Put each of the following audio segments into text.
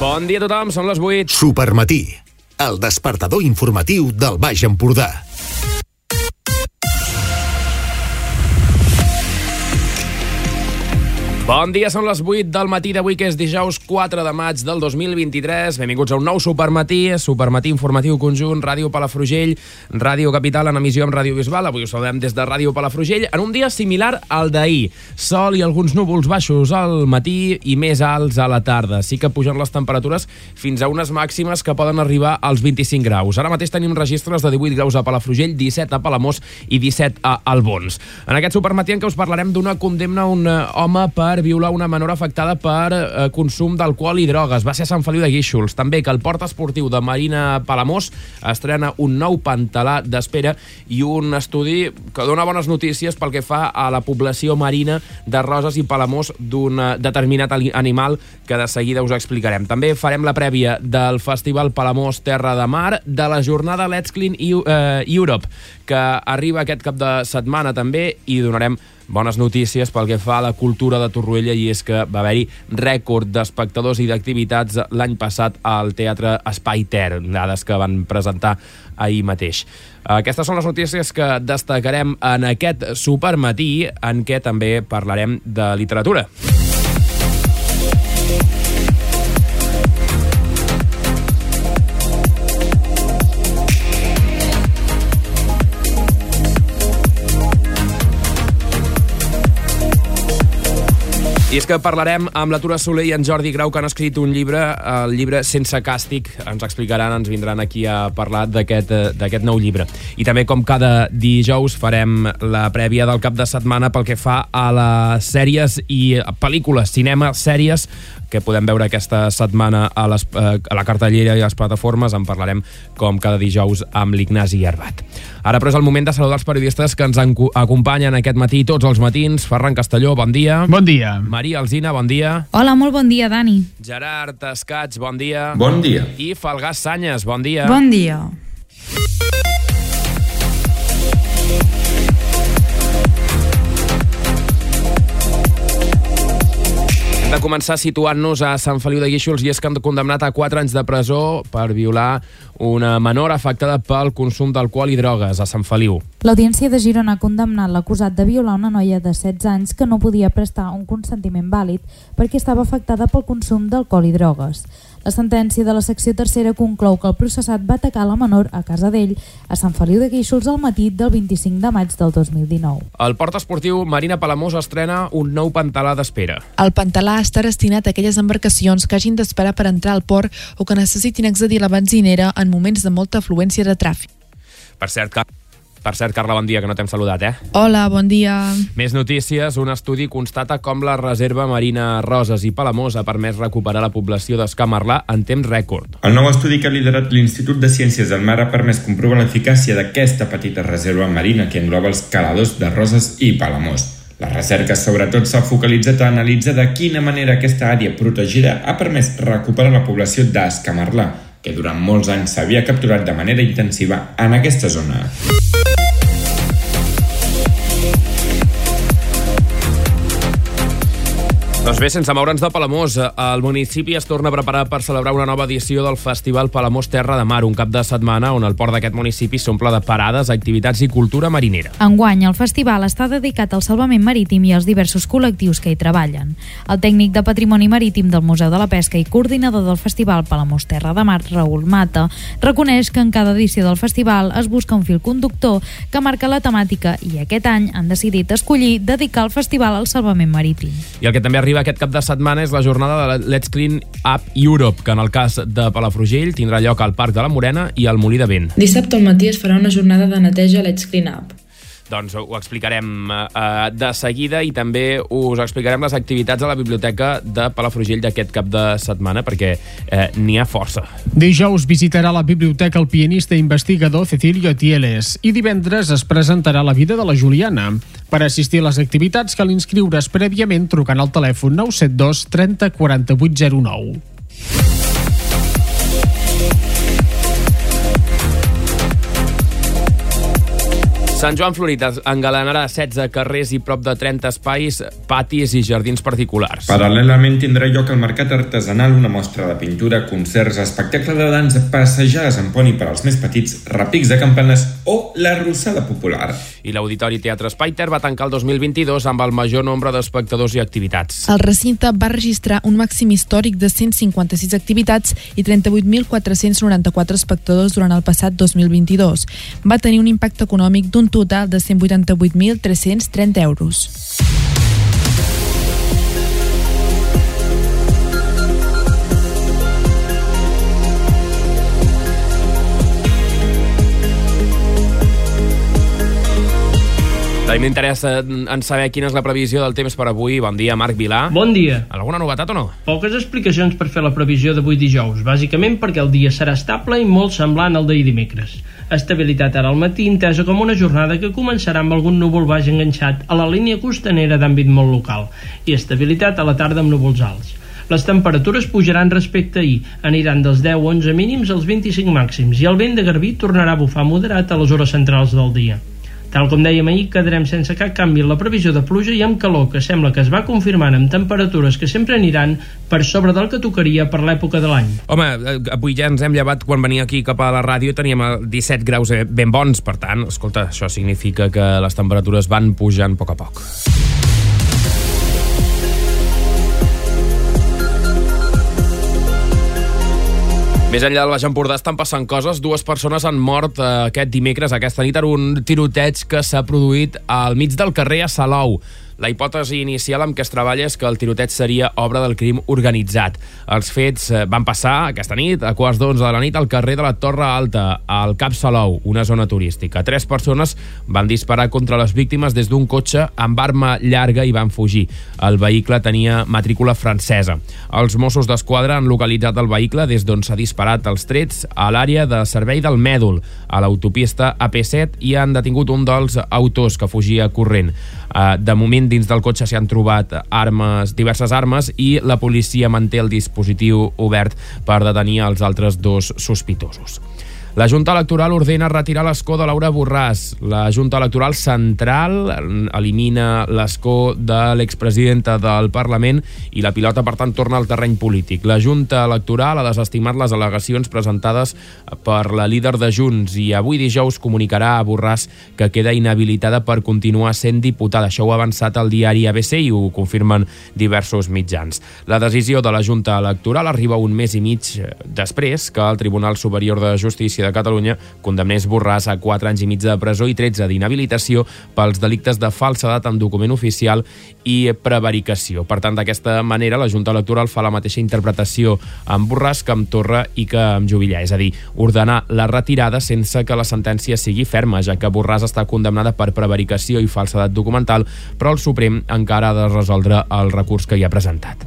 Bon dia a tothom, són les 8. Supermatí, el despertador informatiu del Baix Empordà. Bon dia, són les 8 del matí d'avui, que és dijous 4 de maig del 2023. Benvinguts a un nou Supermatí, Supermatí informatiu conjunt, Ràdio Palafrugell, Ràdio Capital en emissió amb Ràdio Bisbal. Avui us saludem des de Ràdio Palafrugell en un dia similar al d'ahir. Sol i alguns núvols baixos al matí i més alts a la tarda. Sí que pugen les temperatures fins a unes màximes que poden arribar als 25 graus. Ara mateix tenim registres de 18 graus a Palafrugell, 17 a Palamós i 17 a Albons. En aquest Supermatí en què us parlarem d'una condemna a un home per violar una menor afectada per eh, consum d'alcohol i drogues. Va ser a Sant Feliu de Guíxols. També que el port esportiu de Marina Palamós estrena un nou pantalà d'espera i un estudi que dona bones notícies pel que fa a la població marina de Roses i Palamós d'un eh, determinat animal que de seguida us explicarem. També farem la prèvia del Festival Palamós Terra de Mar, de la jornada Let's Clean eh, Europe, que arriba aquest cap de setmana també i donarem bones notícies pel que fa a la cultura de Torroella i és que va haver-hi rècord d'espectadors i d'activitats l'any passat al Teatre Espai Ter, dades que van presentar ahir mateix. Aquestes són les notícies que destacarem en aquest supermatí en què també parlarem de literatura. I és que parlarem amb la Tura Soler i en Jordi Grau, que han escrit un llibre, el llibre Sense càstig. Ens explicaran, ens vindran aquí a parlar d'aquest eh, d'aquest nou llibre. I també, com cada dijous, farem la prèvia del cap de setmana pel que fa a les sèries i pel·lícules, cinema, sèries, que podem veure aquesta setmana a, les, eh, a la cartellera i a les plataformes. En parlarem, com cada dijous, amb l'Ignasi Herbat. Ara, però, és el moment de saludar els periodistes que ens acompanyen aquest matí, tots els matins. Ferran Castelló, bon dia. Bon dia. Maria Alzina, bon dia. Hola, molt bon dia, Dani. Gerard Escats, bon dia. Bon dia. I Falgàs Sanyes, bon dia. Bon dia. De començar situant-nos a Sant Feliu de Guíxols i és que han condemnat a 4 anys de presó per violar una menor afectada pel consum d'alcohol i drogues a Sant Feliu. L'Audiència de Girona ha condemnat l'acusat de violar una noia de 16 anys que no podia prestar un consentiment vàlid perquè estava afectada pel consum d'alcohol i drogues. La sentència de la secció tercera conclou que el processat va atacar la menor a casa d'ell a Sant Feliu de Guíxols al matí del 25 de maig del 2019. El port esportiu Marina Palamós estrena un nou pantalà d'espera. El pantalà està destinat a aquelles embarcacions que hagin d'esperar per entrar al port o que necessitin accedir a la benzinera en moments de molta afluència de tràfic. Per cert, Car per cert, Carla, bon dia, que no t'hem saludat, eh? Hola, bon dia. Més notícies. Un estudi constata com la reserva marina Roses i Palamós ha permès recuperar la població d'escamarlà en temps rècord. El nou estudi que ha liderat l'Institut de Ciències del Mar ha permès comprovar l'eficàcia d'aquesta petita reserva marina que engloba els caladors de Roses i Palamós. La recerca sobretot s'ha focalitzat a analitzar de quina manera aquesta àrea protegida ha permès recuperar la població d'escamarlà, que durant molts anys s'havia capturat de manera intensiva en aquesta zona. Doncs bé, sense moure'ns de Palamós, el municipi es torna a preparar per celebrar una nova edició del Festival Palamós Terra de Mar, un cap de setmana on el port d'aquest municipi s'omple de parades, activitats i cultura marinera. Enguany, el festival està dedicat al salvament marítim i als diversos col·lectius que hi treballen. El tècnic de Patrimoni Marítim del Museu de la Pesca i coordinador del Festival Palamós Terra de Mar, Raül Mata, reconeix que en cada edició del festival es busca un fil conductor que marca la temàtica i aquest any han decidit escollir dedicar el festival al salvament marítim. I el que també arriba aquest cap de setmana és la jornada de Let's Clean Up Europe, que en el cas de Palafrugell tindrà lloc al Parc de la Morena i al Molí de Vent. Dissabte al matí es farà una jornada de neteja Let's Clean Up. Doncs ho explicarem eh, de seguida i també us explicarem les activitats a la biblioteca de Palafrugell d'aquest cap de setmana perquè eh, n'hi ha força. Dijous visitarà la biblioteca el pianista i investigador Cecilio Tieles i divendres es presentarà la vida de la Juliana. Per assistir a les activitats cal inscriure's prèviament trucant al telèfon 972 30 48 09. Sant Joan Florit engalanarà 16 carrers i prop de 30 espais, patis i jardins particulars. Paral·lelament tindrà lloc al Mercat Artesanal una mostra de pintura, concerts, espectacle de dansa, passejades en poni per als més petits, repics de campanes o la rossada popular. I l'Auditori Teatre Spaiter va tancar el 2022 amb el major nombre d'espectadors i activitats. El recinte va registrar un màxim històric de 156 activitats i 38.494 espectadors durant el passat 2022. Va tenir un impacte econòmic d'un total de 188.330 euros. També m'interessa en saber quina és la previsió del temps per avui. Bon dia, Marc Vilà. Bon dia. Alguna novetat o no? Poques explicacions per fer la previsió d'avui dijous, bàsicament perquè el dia serà estable i molt semblant al d'ahir dimecres. Estabilitat ara al matí, entesa com una jornada que començarà amb algun núvol baix enganxat a la línia costanera d'àmbit molt local i estabilitat a la tarda amb núvols alts. Les temperatures pujaran respecte a ahir, aniran dels 10-11 mínims als 25 màxims i el vent de Garbí tornarà a bufar moderat a les hores centrals del dia. Tal com dèiem ahir, quedarem sense cap canvi en la previsió de pluja i amb calor que sembla que es va confirmant amb temperatures que sempre aniran per sobre del que tocaria per l'època de l'any. Home, eh, avui ja ens hem llevat quan venia aquí cap a la ràdio teníem 17 graus eh, ben bons, per tant, escolta, això significa que les temperatures van pujant a poc a poc. Més enllà del Baix Empordà estan passant coses. Dues persones han mort eh, aquest dimecres, aquesta nit, en un tiroteig que s'ha produït al mig del carrer a Salou. La hipòtesi inicial amb què es treballa és que el tiroteig seria obra del crim organitzat. Els fets eh, van passar aquesta nit, a quarts d'onze de la nit, al carrer de la Torre Alta, al Cap Salou, una zona turística. Tres persones van disparar contra les víctimes des d'un cotxe amb arma llarga i van fugir. El vehicle tenia matrícula francesa. Els Mossos d'Esquadra han localitzat el vehicle des d'on s'ha disparat els trets a l'àrea de servei del Mèdol, a l'autopista AP7, i han detingut un dels autors que fugia corrent. Eh, de moment, dins del cotxe s'hi han trobat armes, diverses armes i la policia manté el dispositiu obert per detenir els altres dos sospitosos. La Junta Electoral ordena retirar l'escó de Laura Borràs. La Junta Electoral Central elimina l'escó de l'expresidenta del Parlament i la pilota, per tant, torna al terreny polític. La Junta Electoral ha desestimat les al·legacions presentades per la líder de Junts i avui dijous comunicarà a Borràs que queda inhabilitada per continuar sent diputada. Això ho ha avançat el diari ABC i ho confirmen diversos mitjans. La decisió de la Junta Electoral arriba un mes i mig després que el Tribunal Superior de Justícia Justícia de Catalunya condemnés Borràs a 4 anys i mig de presó i 13 d'inhabilitació pels delictes de falsedat en document oficial i prevaricació. Per tant, d'aquesta manera, la Junta Electoral fa la mateixa interpretació amb Borràs que amb Torra i que amb Jubillar, és a dir, ordenar la retirada sense que la sentència sigui ferma, ja que Borràs està condemnada per prevaricació i falsedat documental, però el Suprem encara ha de resoldre el recurs que hi ha presentat.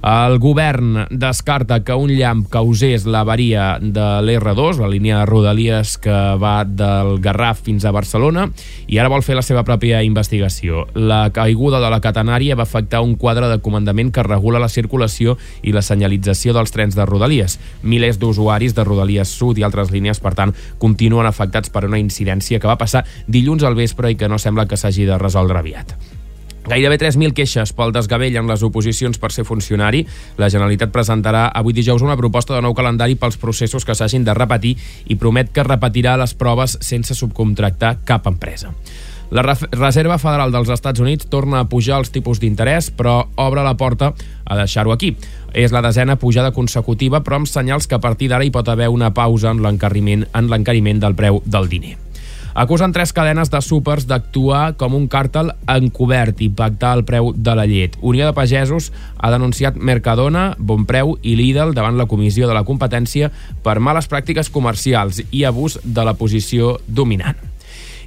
El govern descarta que un llamp causés l'avaria de l'R2, la línia de Rodalies que va del Garraf fins a Barcelona, i ara vol fer la seva pròpia investigació. La caiguda de la catenària va afectar un quadre de comandament que regula la circulació i la senyalització dels trens de Rodalies. Milers d'usuaris de Rodalies Sud i altres línies, per tant, continuen afectats per una incidència que va passar dilluns al vespre i que no sembla que s'hagi de resoldre aviat. Gairebé 3.000 queixes pel desgavell en les oposicions per ser funcionari. La Generalitat presentarà avui dijous una proposta de nou calendari pels processos que s'hagin de repetir i promet que repetirà les proves sense subcontractar cap empresa. La Reserva Federal dels Estats Units torna a pujar els tipus d'interès, però obre la porta a deixar-ho aquí. És la desena pujada consecutiva, però amb senyals que a partir d'ara hi pot haver una pausa en l'encariment del preu del diner. Acusen tres cadenes de súpers d'actuar com un càrtel encobert i pactar el preu de la llet. Unió de Pagesos ha denunciat Mercadona, Bonpreu i Lidl davant la Comissió de la Competència per males pràctiques comercials i abús de la posició dominant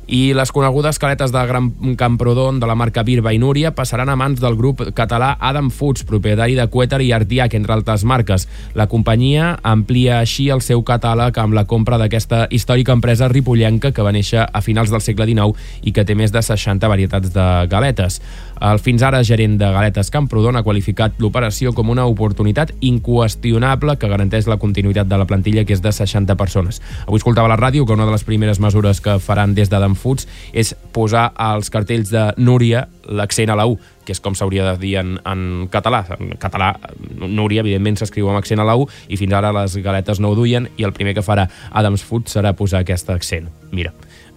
i les conegudes caletes de Gran Camprodon de la marca Birba i Núria passaran a mans del grup català Adam Foods, propietari de Queter i Artiac, entre altres marques. La companyia amplia així el seu catàleg amb la compra d'aquesta històrica empresa ripollenca que va néixer a finals del segle XIX i que té més de 60 varietats de galetes. El fins ara gerent de Galetes Camprodon ha qualificat l'operació com una oportunitat inqüestionable que garanteix la continuïtat de la plantilla, que és de 60 persones. Avui escoltava la ràdio que una de les primeres mesures que faran des d'Adam Foods és posar als cartells de Núria l'accent a la U, que és com s'hauria de dir en, en català. En català, Núria, evidentment, s'escriu amb accent a la U, i fins ara les galetes no ho duien, i el primer que farà Adams Food serà posar aquest accent. Mira,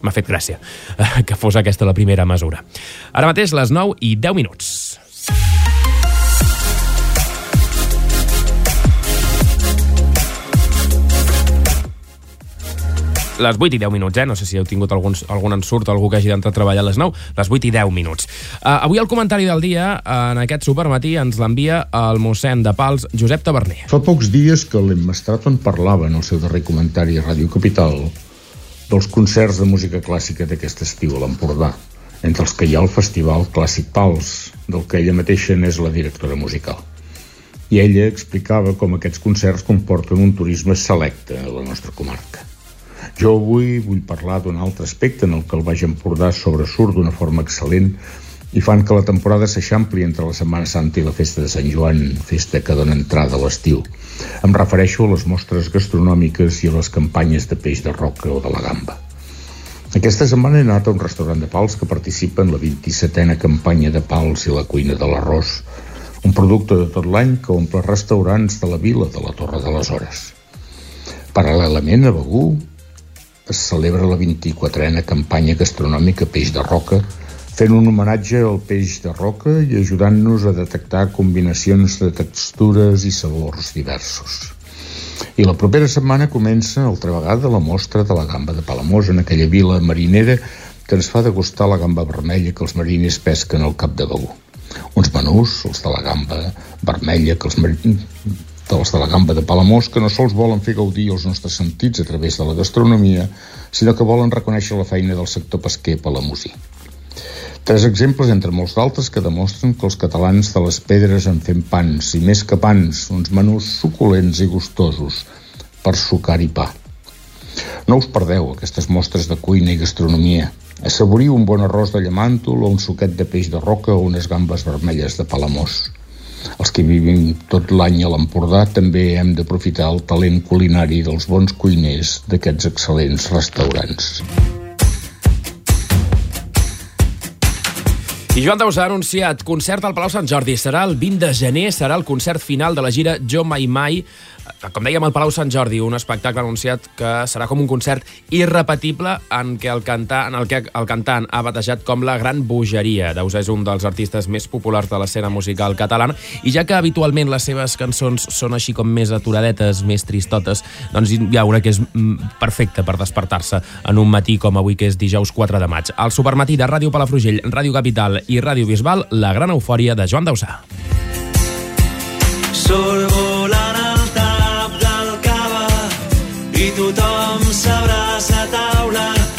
m'ha fet gràcia que fos aquesta la primera mesura. Ara mateix, les 9 i 10 minuts. les 8 i 10 minuts, eh? No sé si heu tingut algun, algun ensurt, algú que hagi d'entrar a treballar a les 9. Les 8 i 10 minuts. Uh, avui el comentari del dia, en aquest supermatí, ens l'envia el mossèn de Pals, Josep Taverner. Fa pocs dies que l'Emma Stratton parlava en el seu darrer comentari a Ràdio Capital dels concerts de música clàssica d'aquest estiu a l'Empordà, entre els que hi ha el Festival Clàssic Pals, del que ella mateixa n'és la directora musical. I ella explicava com aquests concerts comporten un turisme selecte a la nostra comarca. Jo avui vull parlar d'un altre aspecte en el que el Baix Empordà sobresurt d'una forma excel·lent i fan que la temporada s'eixampli entre la Setmana Santa i la Festa de Sant Joan, festa que dona entrada a l'estiu. Em refereixo a les mostres gastronòmiques i a les campanyes de peix de roca o de la gamba. Aquesta setmana he anat a un restaurant de pals que participa en la 27a campanya de pals i la cuina de l'arròs, un producte de tot l'any que omple restaurants de la vila de la Torre de les Hores. Paral·lelament a Begú, es celebra la 24a campanya gastronòmica Peix de Roca, fent un homenatge al peix de roca i ajudant-nos a detectar combinacions de textures i sabors diversos. I la propera setmana comença, altra vegada, la mostra de la gamba de Palamós en aquella vila marinera que ens fa degustar la gamba vermella que els mariners pesquen al cap de Begú. Uns menús, els de la gamba vermella que els mariners dels de la gamba de Palamós que no sols volen fer gaudir els nostres sentits a través de la gastronomia, sinó que volen reconèixer la feina del sector pesquer palamosí. Tres exemples entre molts d'altres que demostren que els catalans de les pedres en fem pans, i més que pans, uns menús suculents i gustosos per sucar i pa. No us perdeu aquestes mostres de cuina i gastronomia. Assaboriu un bon arròs de llamàntol o un suquet de peix de roca o unes gambes vermelles de Palamós. Els que vivim tot l'any a l'Empordà també hem d'aprofitar el talent culinari dels bons cuiners d'aquests excel·lents restaurants. I Joan Dausà ha anunciat concert al Palau Sant Jordi. Serà el 20 de gener, serà el concert final de la gira Jo Mai Mai, com dèiem, al Palau Sant Jordi, un espectacle anunciat que serà com un concert irrepetible en què el cantant, en el que el cantant ha batejat com la gran bogeria. Dausà és un dels artistes més populars de l'escena musical catalana i ja que habitualment les seves cançons són així com més aturadetes, més tristotes, doncs hi ha una que és mm, perfecta per despertar-se en un matí com avui, que és dijous 4 de maig. Al supermatí de Ràdio Palafrugell, Ràdio Capital i Ràdio Bisbal, la gran eufòria de Joan Dausà. Surt volant i tothom s'abraça a taula.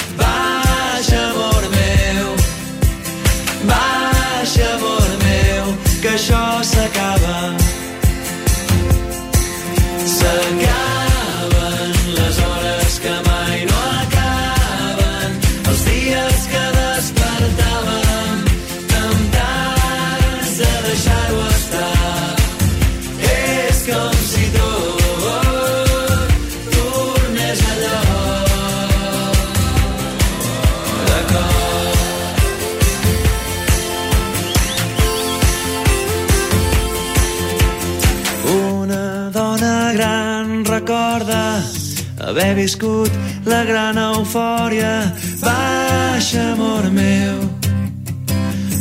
Haver viscut la gran eufòria. Baixa, amor meu,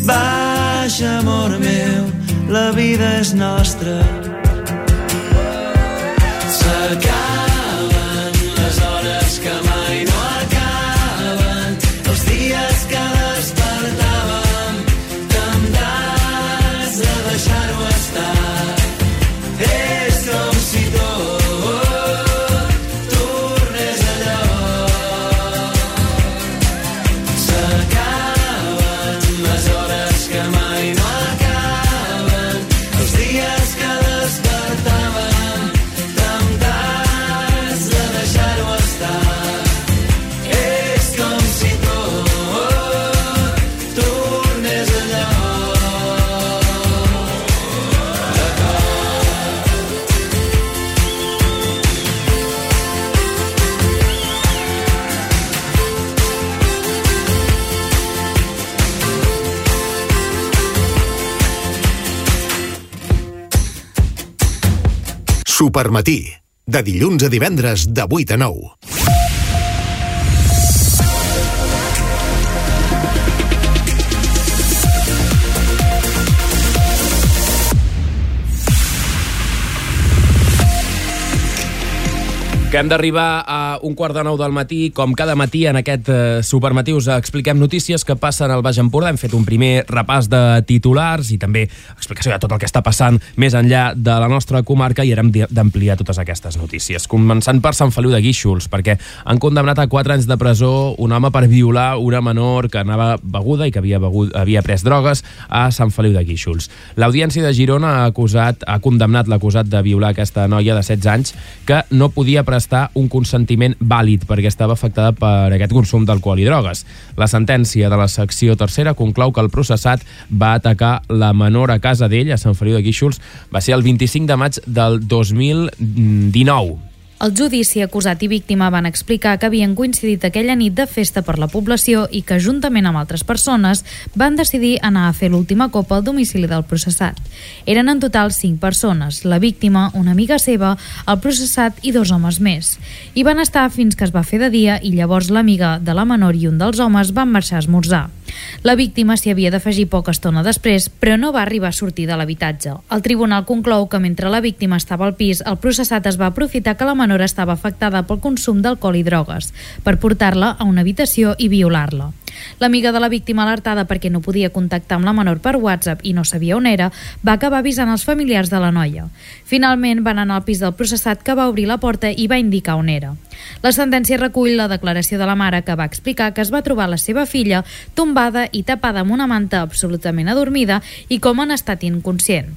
baixa, amor meu, la vida és nostra. Supermatí, de dilluns a divendres de 8 a 9. Que hem d'arribar a un quart de nou del matí, com cada matí en aquest eh, supermatí us expliquem notícies que passen al Baix Empordà. Hem fet un primer repàs de titulars i també explicació de tot el que està passant més enllà de la nostra comarca i ara hem d'ampliar totes aquestes notícies. Començant per Sant Feliu de Guíxols, perquè han condemnat a 4 anys de presó un home per violar una menor que anava beguda i que havia, begut, havia pres drogues a Sant Feliu de Guíxols. L'Audiència de Girona ha, acusat, ha condemnat l'acusat de violar aquesta noia de 16 anys que no podia prestar prestar un consentiment vàlid perquè estava afectada per aquest consum d'alcohol i drogues. La sentència de la secció tercera conclou que el processat va atacar la menor a casa d'ell, a Sant Feliu de Guíxols, va ser el 25 de maig del 2019. El judici acusat i víctima van explicar que havien coincidit aquella nit de festa per la població i que, juntament amb altres persones, van decidir anar a fer l'última copa al domicili del processat. Eren en total cinc persones, la víctima, una amiga seva, el processat i dos homes més. I van estar fins que es va fer de dia i llavors l'amiga de la menor i un dels homes van marxar a esmorzar. La víctima s'hi havia d'afegir poca estona després, però no va arribar a sortir de l'habitatge. El tribunal conclou que mentre la víctima estava al pis, el processat es va aprofitar que la menor estava afectada pel consum d'alcohol i drogues, per portar-la a una habitació i violar-la. L'amiga de la víctima alertada perquè no podia contactar amb la menor per WhatsApp i no sabia on era, va acabar avisant els familiars de la noia. Finalment van anar al pis del processat que va obrir la porta i va indicar on era. La sentència recull la declaració de la mare que va explicar que es va trobar la seva filla tombada i tapada amb una manta absolutament adormida i com en estat inconscient.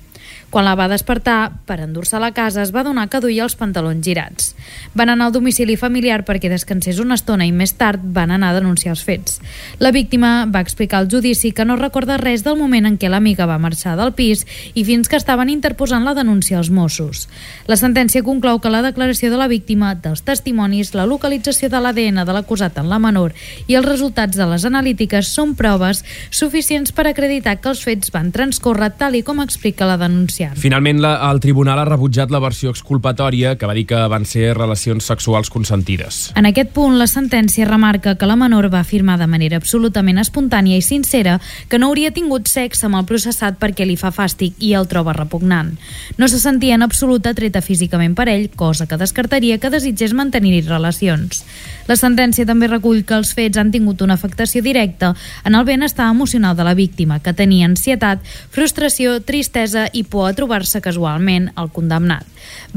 Quan la va despertar, per endur-se a la casa, es va donar que duia els pantalons girats. Van anar al domicili familiar perquè descansés una estona i més tard van anar a denunciar els fets. La víctima va explicar al judici que no recorda res del moment en què l'amiga va marxar del pis i fins que estaven interposant la denúncia als Mossos. La sentència conclou que la declaració de la víctima, dels testimonis, la localització de l'ADN de l'acusat en la menor i els resultats de les analítiques són proves suficients per acreditar que els fets van transcórrer tal i com explica la denúncia denunciant. Finalment, la, el tribunal ha rebutjat la versió exculpatòria que va dir que van ser relacions sexuals consentides. En aquest punt, la sentència remarca que la menor va afirmar de manera absolutament espontània i sincera que no hauria tingut sexe amb el processat perquè li fa fàstic i el troba repugnant. No se sentia en absolut atreta físicament per ell, cosa que descartaria que desitgés mantenir-hi relacions. La sentència també recull que els fets han tingut una afectació directa en el benestar emocional de la víctima, que tenia ansietat, frustració, tristesa i por a trobar-se casualment el condemnat.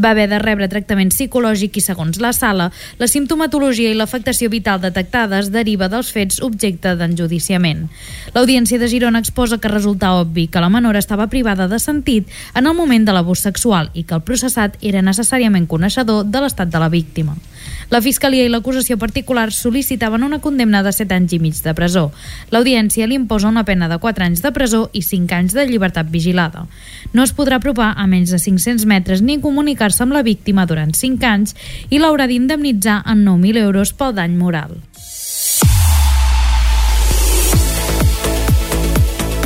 Va haver de rebre tractament psicològic i, segons la sala, la simptomatologia i l'afectació vital detectades deriva dels fets objecte d'enjudiciament. L'Audiència de Girona exposa que resulta obvi que la menor estava privada de sentit en el moment de l'abús sexual i que el processat era necessàriament coneixedor de l'estat de la víctima. La Fiscalia i l'acusació particular sol·licitaven una condemna de 7 anys i mig de presó. L'Audiència li imposa una pena de 4 anys de presó i 5 anys de llibertat vigilada. No es podrà apropar a menys de 500 metres ni comunicar-se amb la víctima durant 5 anys i l'haurà d'indemnitzar en 9.000 euros pel dany moral.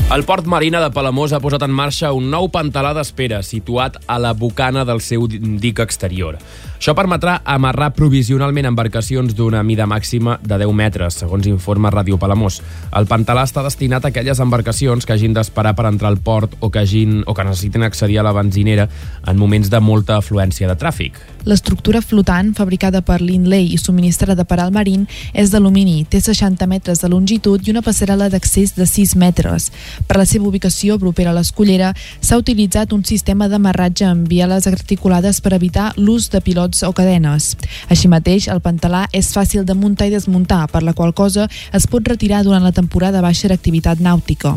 El Port Marina de Palamós ha posat en marxa un nou pantalà d'espera situat a la bocana del seu dic exterior. Això permetrà amarrar provisionalment embarcacions d'una mida màxima de 10 metres, segons informa Ràdio Palamós. El pantalà està destinat a aquelles embarcacions que hagin d'esperar per entrar al port o que, hagin, o que necessitin accedir a la benzinera en moments de molta afluència de tràfic. L'estructura flotant, fabricada per Lindley i subministrada per Almarin, és d'alumini, té 60 metres de longitud i una passarel·la d'accés de 6 metres. Per la seva ubicació propera a l'escollera, s'ha utilitzat un sistema d'amarratge amb bieles articulades per evitar l'ús de pilots o cadenes. Així mateix, el pantalà és fàcil de muntar i desmuntar, per la qual cosa es pot retirar durant la temporada baixa d'activitat nàutica.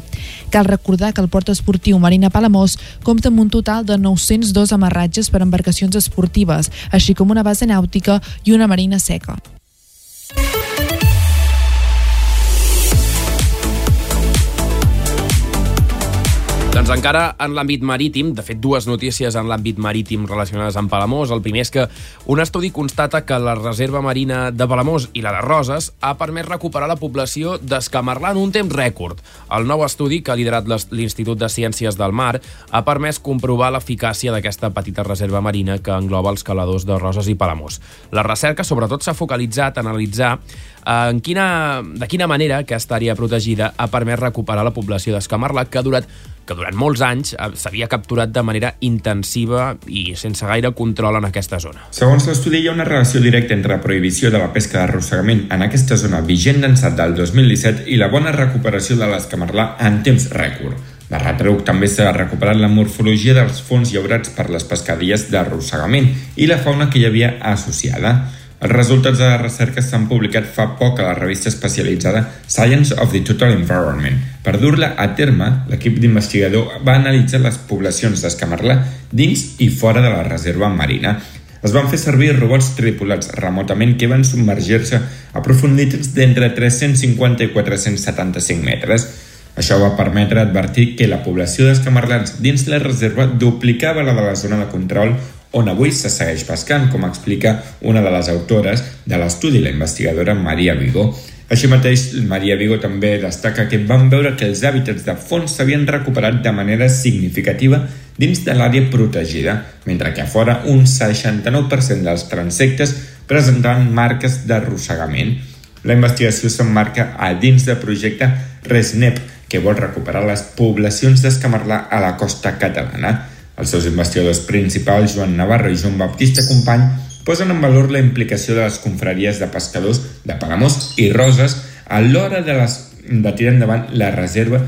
Cal recordar que el port esportiu Marina Palamós compta amb un total de 902 amarratges per embarcacions esportives, així com una base nàutica i una marina seca. Doncs encara en l'àmbit marítim, de fet dues notícies en l'àmbit marítim relacionades amb Palamós. El primer és que un estudi constata que la reserva marina de Palamós i la de Roses ha permès recuperar la població d'escamarlar en un temps rècord. El nou estudi que ha liderat l'Institut de Ciències del Mar ha permès comprovar l'eficàcia d'aquesta petita reserva marina que engloba els caladors de Roses i Palamós. La recerca sobretot s'ha focalitzat a analitzar eh, en quina, de quina manera aquesta àrea protegida ha permès recuperar la població d'escamarlar que ha durat que durant molts anys eh, s'havia capturat de manera intensiva i sense gaire control en aquesta zona. Segons l'estudi, hi ha una relació directa entre la prohibició de la pesca d'arrossegament en aquesta zona vigent d'ençat del 2017 i la bona recuperació de l'escamarlar en temps rècord. La Ratruc també s'ha recuperat la morfologia dels fons llaurats per les pescadilles d'arrossegament i la fauna que hi havia associada. Els resultats de la recerca s'han publicat fa poc a la revista especialitzada Science of the Total Environment. Per dur-la a terme, l'equip d'investigador va analitzar les poblacions d'escamarlar dins i fora de la reserva marina. Es van fer servir robots tripulats remotament que van submergir-se a profunditats d'entre 350 i 475 metres. Això va permetre advertir que la població d'escamarlans dins la reserva duplicava la de la zona de control on avui se segueix pescant, com explica una de les autores de l'estudi, la investigadora Maria Vigo. Així mateix, Maria Vigo també destaca que van veure que els hàbitats de fons s'havien recuperat de manera significativa dins de l'àrea protegida, mentre que a fora un 69% dels transectes presentaven marques d'arrossegament. La investigació s'emmarca a dins del projecte RESNEP, que vol recuperar les poblacions d'escamarlar a la costa catalana. Els seus investigadors principals, Joan Navarro i Joan Baptista Company, posen en valor la implicació de les confraries de pescadors de Palamós i Roses a l'hora de, les, de tirar endavant la reserva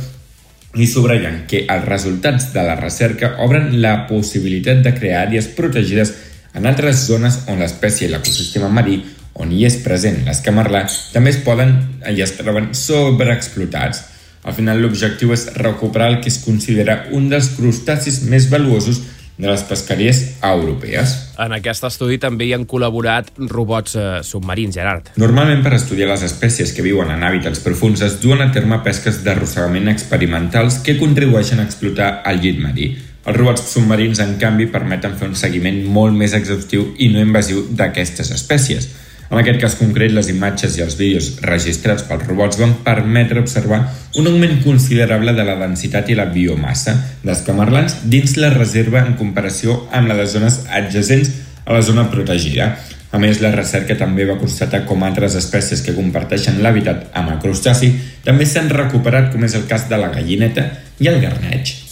i subratllen que els resultats de la recerca obren la possibilitat de crear àrees protegides en altres zones on l'espècie i l'ecosistema marí on hi és present l'escamarlar també es poden i es troben sobreexplotats. Al final l'objectiu és recuperar el que es considera un dels crustacis més valuosos de les pesqueries europees. En aquest estudi també hi han col·laborat robots eh, submarins, Gerard. Normalment, per estudiar les espècies que viuen en hàbitats profuns, es duen a terme pesques d'arrossegament experimentals que contribueixen a explotar el llit marí. Els robots submarins, en canvi, permeten fer un seguiment molt més exhaustiu i no invasiu d'aquestes espècies. En aquest cas concret, les imatges i els vídeos registrats pels robots van permetre observar un augment considerable de la densitat i la biomassa d'escamarlans dins la reserva en comparació amb la de zones adjacents a la zona protegida. A més, la recerca també va constatar com altres espècies que comparteixen l'hàbitat amb el crustaci també s'han recuperat, com és el cas de la gallineta i el garneig.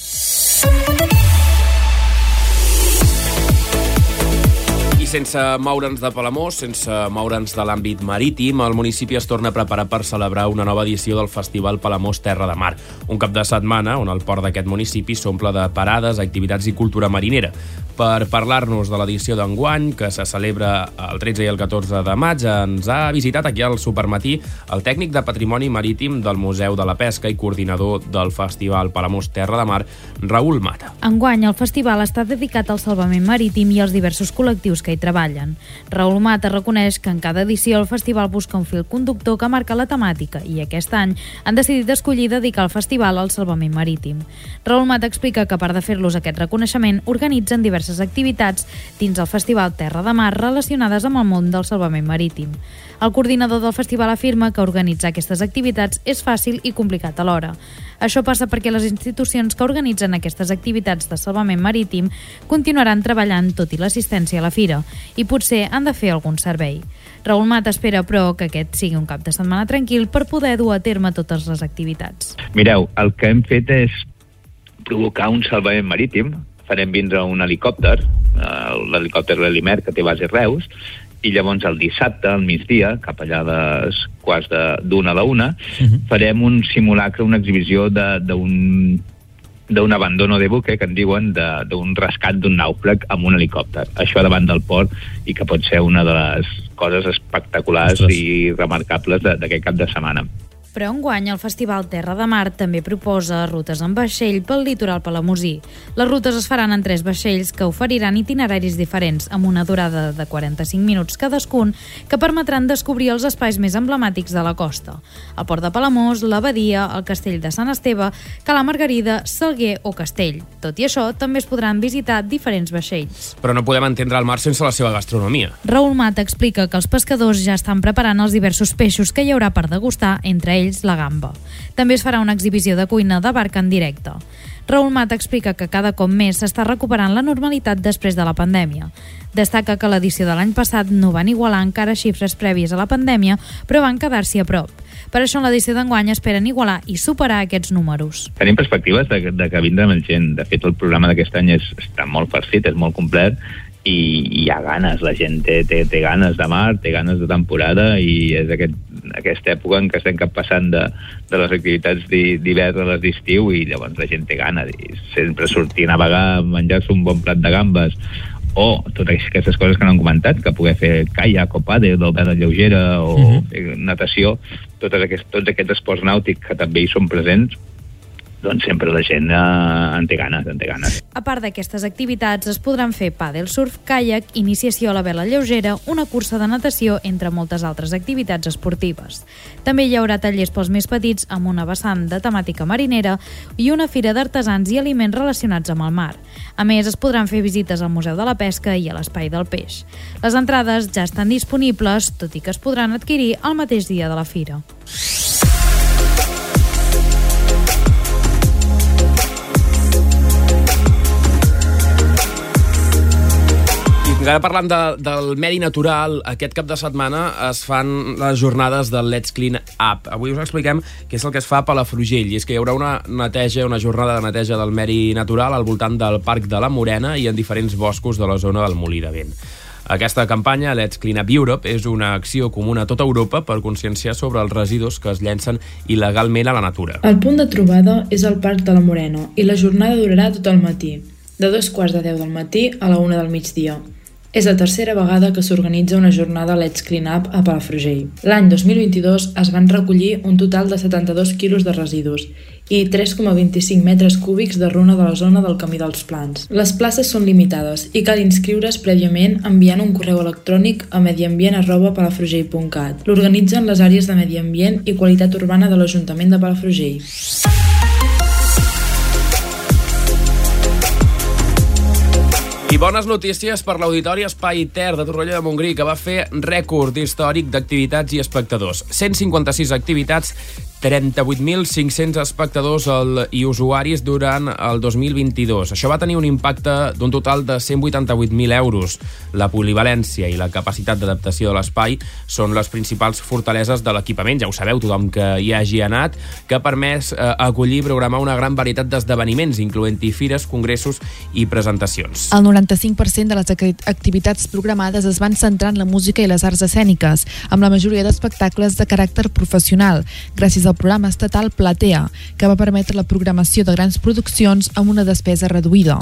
Sense moure'ns de Palamós, sense moure'ns de l'àmbit marítim, el municipi es torna a preparar per celebrar una nova edició del Festival Palamós Terra de Mar. Un cap de setmana on el port d'aquest municipi s'omple de parades, activitats i cultura marinera. Per parlar-nos de l'edició d'enguany, que se celebra el 13 i el 14 de maig, ens ha visitat aquí al Supermatí el tècnic de Patrimoni Marítim del Museu de la Pesca i coordinador del Festival Palamós Terra de Mar, Raül Mata. Enguany, el festival està dedicat al salvament marítim i als diversos col·lectius que hi treballen. Raül Mata reconeix que en cada edició el festival busca un fil conductor que marca la temàtica i aquest any han decidit escollir dedicar el festival al salvament marítim. Raül Mata explica que a part de fer-los aquest reconeixement, organitzen diverses activitats dins el Festival Terra de Mar relacionades amb el món del salvament marítim. El coordinador del festival afirma que organitzar aquestes activitats és fàcil i complicat alhora. Això passa perquè les institucions que organitzen aquestes activitats de salvament marítim continuaran treballant tot i l'assistència a la fira i potser han de fer algun servei. Raül Mat espera, però, que aquest sigui un cap de setmana tranquil per poder dur a terme totes les activitats. Mireu, el que hem fet és provocar un salvament marítim. Farem vindre un helicòpter, eh, l'helicòpter Lelimer, que té base Reus, i llavors el dissabte, al migdia, cap allà les quarts de- d'una a la una, uh -huh. farem un simulacre, una exhibició de- d'un d'un abandono de buque, que en diuen, de- d'un rescat d'un nàufrag amb un helicòpter. Això davant del port i que pot ser una de les coses espectaculars Ostres. i remarcables de- d'aquest cap de setmana. Però enguany el Festival Terra de Mar també proposa rutes en vaixell pel litoral palamosí. Les rutes es faran en tres vaixells que oferiran itineraris diferents amb una durada de 45 minuts cadascun que permetran descobrir els espais més emblemàtics de la costa. El port de Palamós, l'abadia, el castell de Sant Esteve, Cala Margarida, Salguer o Castell. Tot i això, també es podran visitar diferents vaixells. Però no podem entendre el mar sense la seva gastronomia. Raül Mata explica que els pescadors ja estan preparant els diversos peixos que hi haurà per degustar, entre ells la gamba. També es farà una exhibició de cuina de barca en directe. Raül Mata explica que cada cop més s'està recuperant la normalitat després de la pandèmia. Destaca que l'edició de l'any passat no van igualar encara xifres prèvies a la pandèmia, però van quedar-s'hi a prop. Per això en l'edició d'enguany esperen igualar i superar aquests números. Tenim perspectives de, de que vindrà més gent. De fet, el programa d'aquest any és, està molt farcit, és molt complet, i hi ha ganes, la gent té, té, té ganes de mar, té ganes de temporada i és aquest, aquesta època en què estem cap passant de, de les activitats d'hivern a les d'estiu i llavors la gent té ganes i sempre sortir a navegar, menjar-se un bon plat de gambes o totes aquestes coses que no han comentat, que poder fer caiac o pàdel, del vela lleugera o uh -huh. fer natació, totes aquests, tots aquests esports nàutics que també hi són presents, doncs sempre la gent eh, en té ganes, en té ganes. A part d'aquestes activitats, es podran fer pàdel, surf, caiac, iniciació a la vela lleugera, una cursa de natació, entre moltes altres activitats esportives. També hi haurà tallers pels més petits amb una vessant de temàtica marinera i una fira d'artesans i aliments relacionats amb el mar. A més, es podran fer visites al Museu de la Pesca i a l'Espai del Peix. Les entrades ja estan disponibles, tot i que es podran adquirir el mateix dia de la fira. Encara parlant de, del medi natural, aquest cap de setmana es fan les jornades del Let's Clean Up. Avui us expliquem què és el que es fa a Palafrugell, i és que hi haurà una neteja, una jornada de neteja del medi natural al voltant del Parc de la Morena i en diferents boscos de la zona del Molí de Vent. Aquesta campanya, Let's Clean Up Europe, és una acció comuna a tota Europa per conscienciar sobre els residus que es llencen il·legalment a la natura. El punt de trobada és el Parc de la Morena i la jornada durarà tot el matí, de dos quarts de deu del matí a la una del migdia. És la tercera vegada que s'organitza una jornada Let's Clean Up a Palafrugell. L'any 2022 es van recollir un total de 72 quilos de residus i 3,25 metres cúbics de runa de la zona del Camí dels Plans. Les places són limitades i cal inscriure's prèviament enviant un correu electrònic a mediambient.palafrugell.cat. L'organitzen les àrees de Medi Ambient i Qualitat Urbana de l'Ajuntament de Palafrugell. I bones notícies per l'Auditori Espai Ter de Torroella de Montgrí, que va fer rècord històric d'activitats i espectadors. 156 activitats 38.500 espectadors i usuaris durant el 2022. Això va tenir un impacte d'un total de 188.000 euros. La polivalència i la capacitat d'adaptació de l'espai són les principals fortaleses de l'equipament. Ja ho sabeu, tothom que hi hagi anat, que ha permès eh, acollir i programar una gran varietat d'esdeveniments, incloent-hi fires, congressos i presentacions. El 95% de les ac- activitats programades es van centrar en la música i les arts escèniques, amb la majoria d'espectacles de caràcter professional, gràcies al programa estatal Platea, que va permetre la programació de grans produccions amb una despesa reduïda.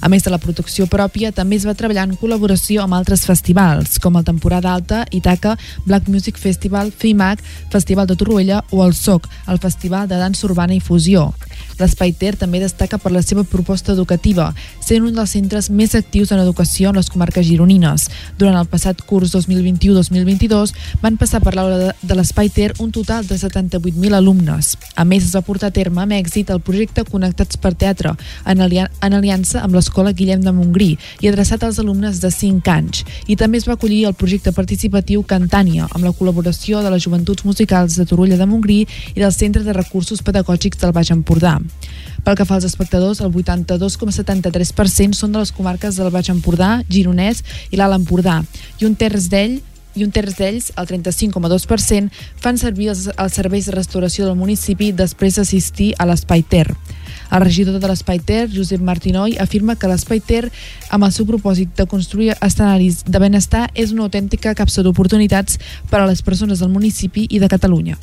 A més de la producció pròpia, també es va treballar en col·laboració amb altres festivals, com el Temporada Alta, Itaca, Black Music Festival, FIMAC, Festival de Torroella o el SOC, el Festival de Dansa Urbana i Fusió. L'Espai Ter també destaca per la seva proposta educativa, sent un dels centres més actius en educació en les comarques gironines. Durant el passat curs 2021-2022 van passar per l'aula de, l'Espai Ter un total de 78.000 alumnes. A més, es va portar a terme amb èxit el projecte Connectats per Teatre, en, alia en aliança amb l'Escola Guillem de Montgrí i adreçat als alumnes de 5 anys. I també es va acollir el projecte participatiu Cantània, amb la col·laboració de les Joventuts Musicals de Torulla de Montgrí i del Centre de Recursos Pedagògics del Baix Empordà. Pel que fa als espectadors, el 82,73% són de les comarques del Baix Empordà, Gironès i l'Alt Empordà, i un terç d'ell i un terç d'ells, el 35,2%, fan servir els, els serveis de restauració del municipi després d'assistir a l'Espai Ter. El regidor de l'Espai Ter, Josep Martinoi, afirma que l'Espai Ter, amb el seu propòsit de construir escenaris de benestar, és una autèntica capsa d'oportunitats per a les persones del municipi i de Catalunya.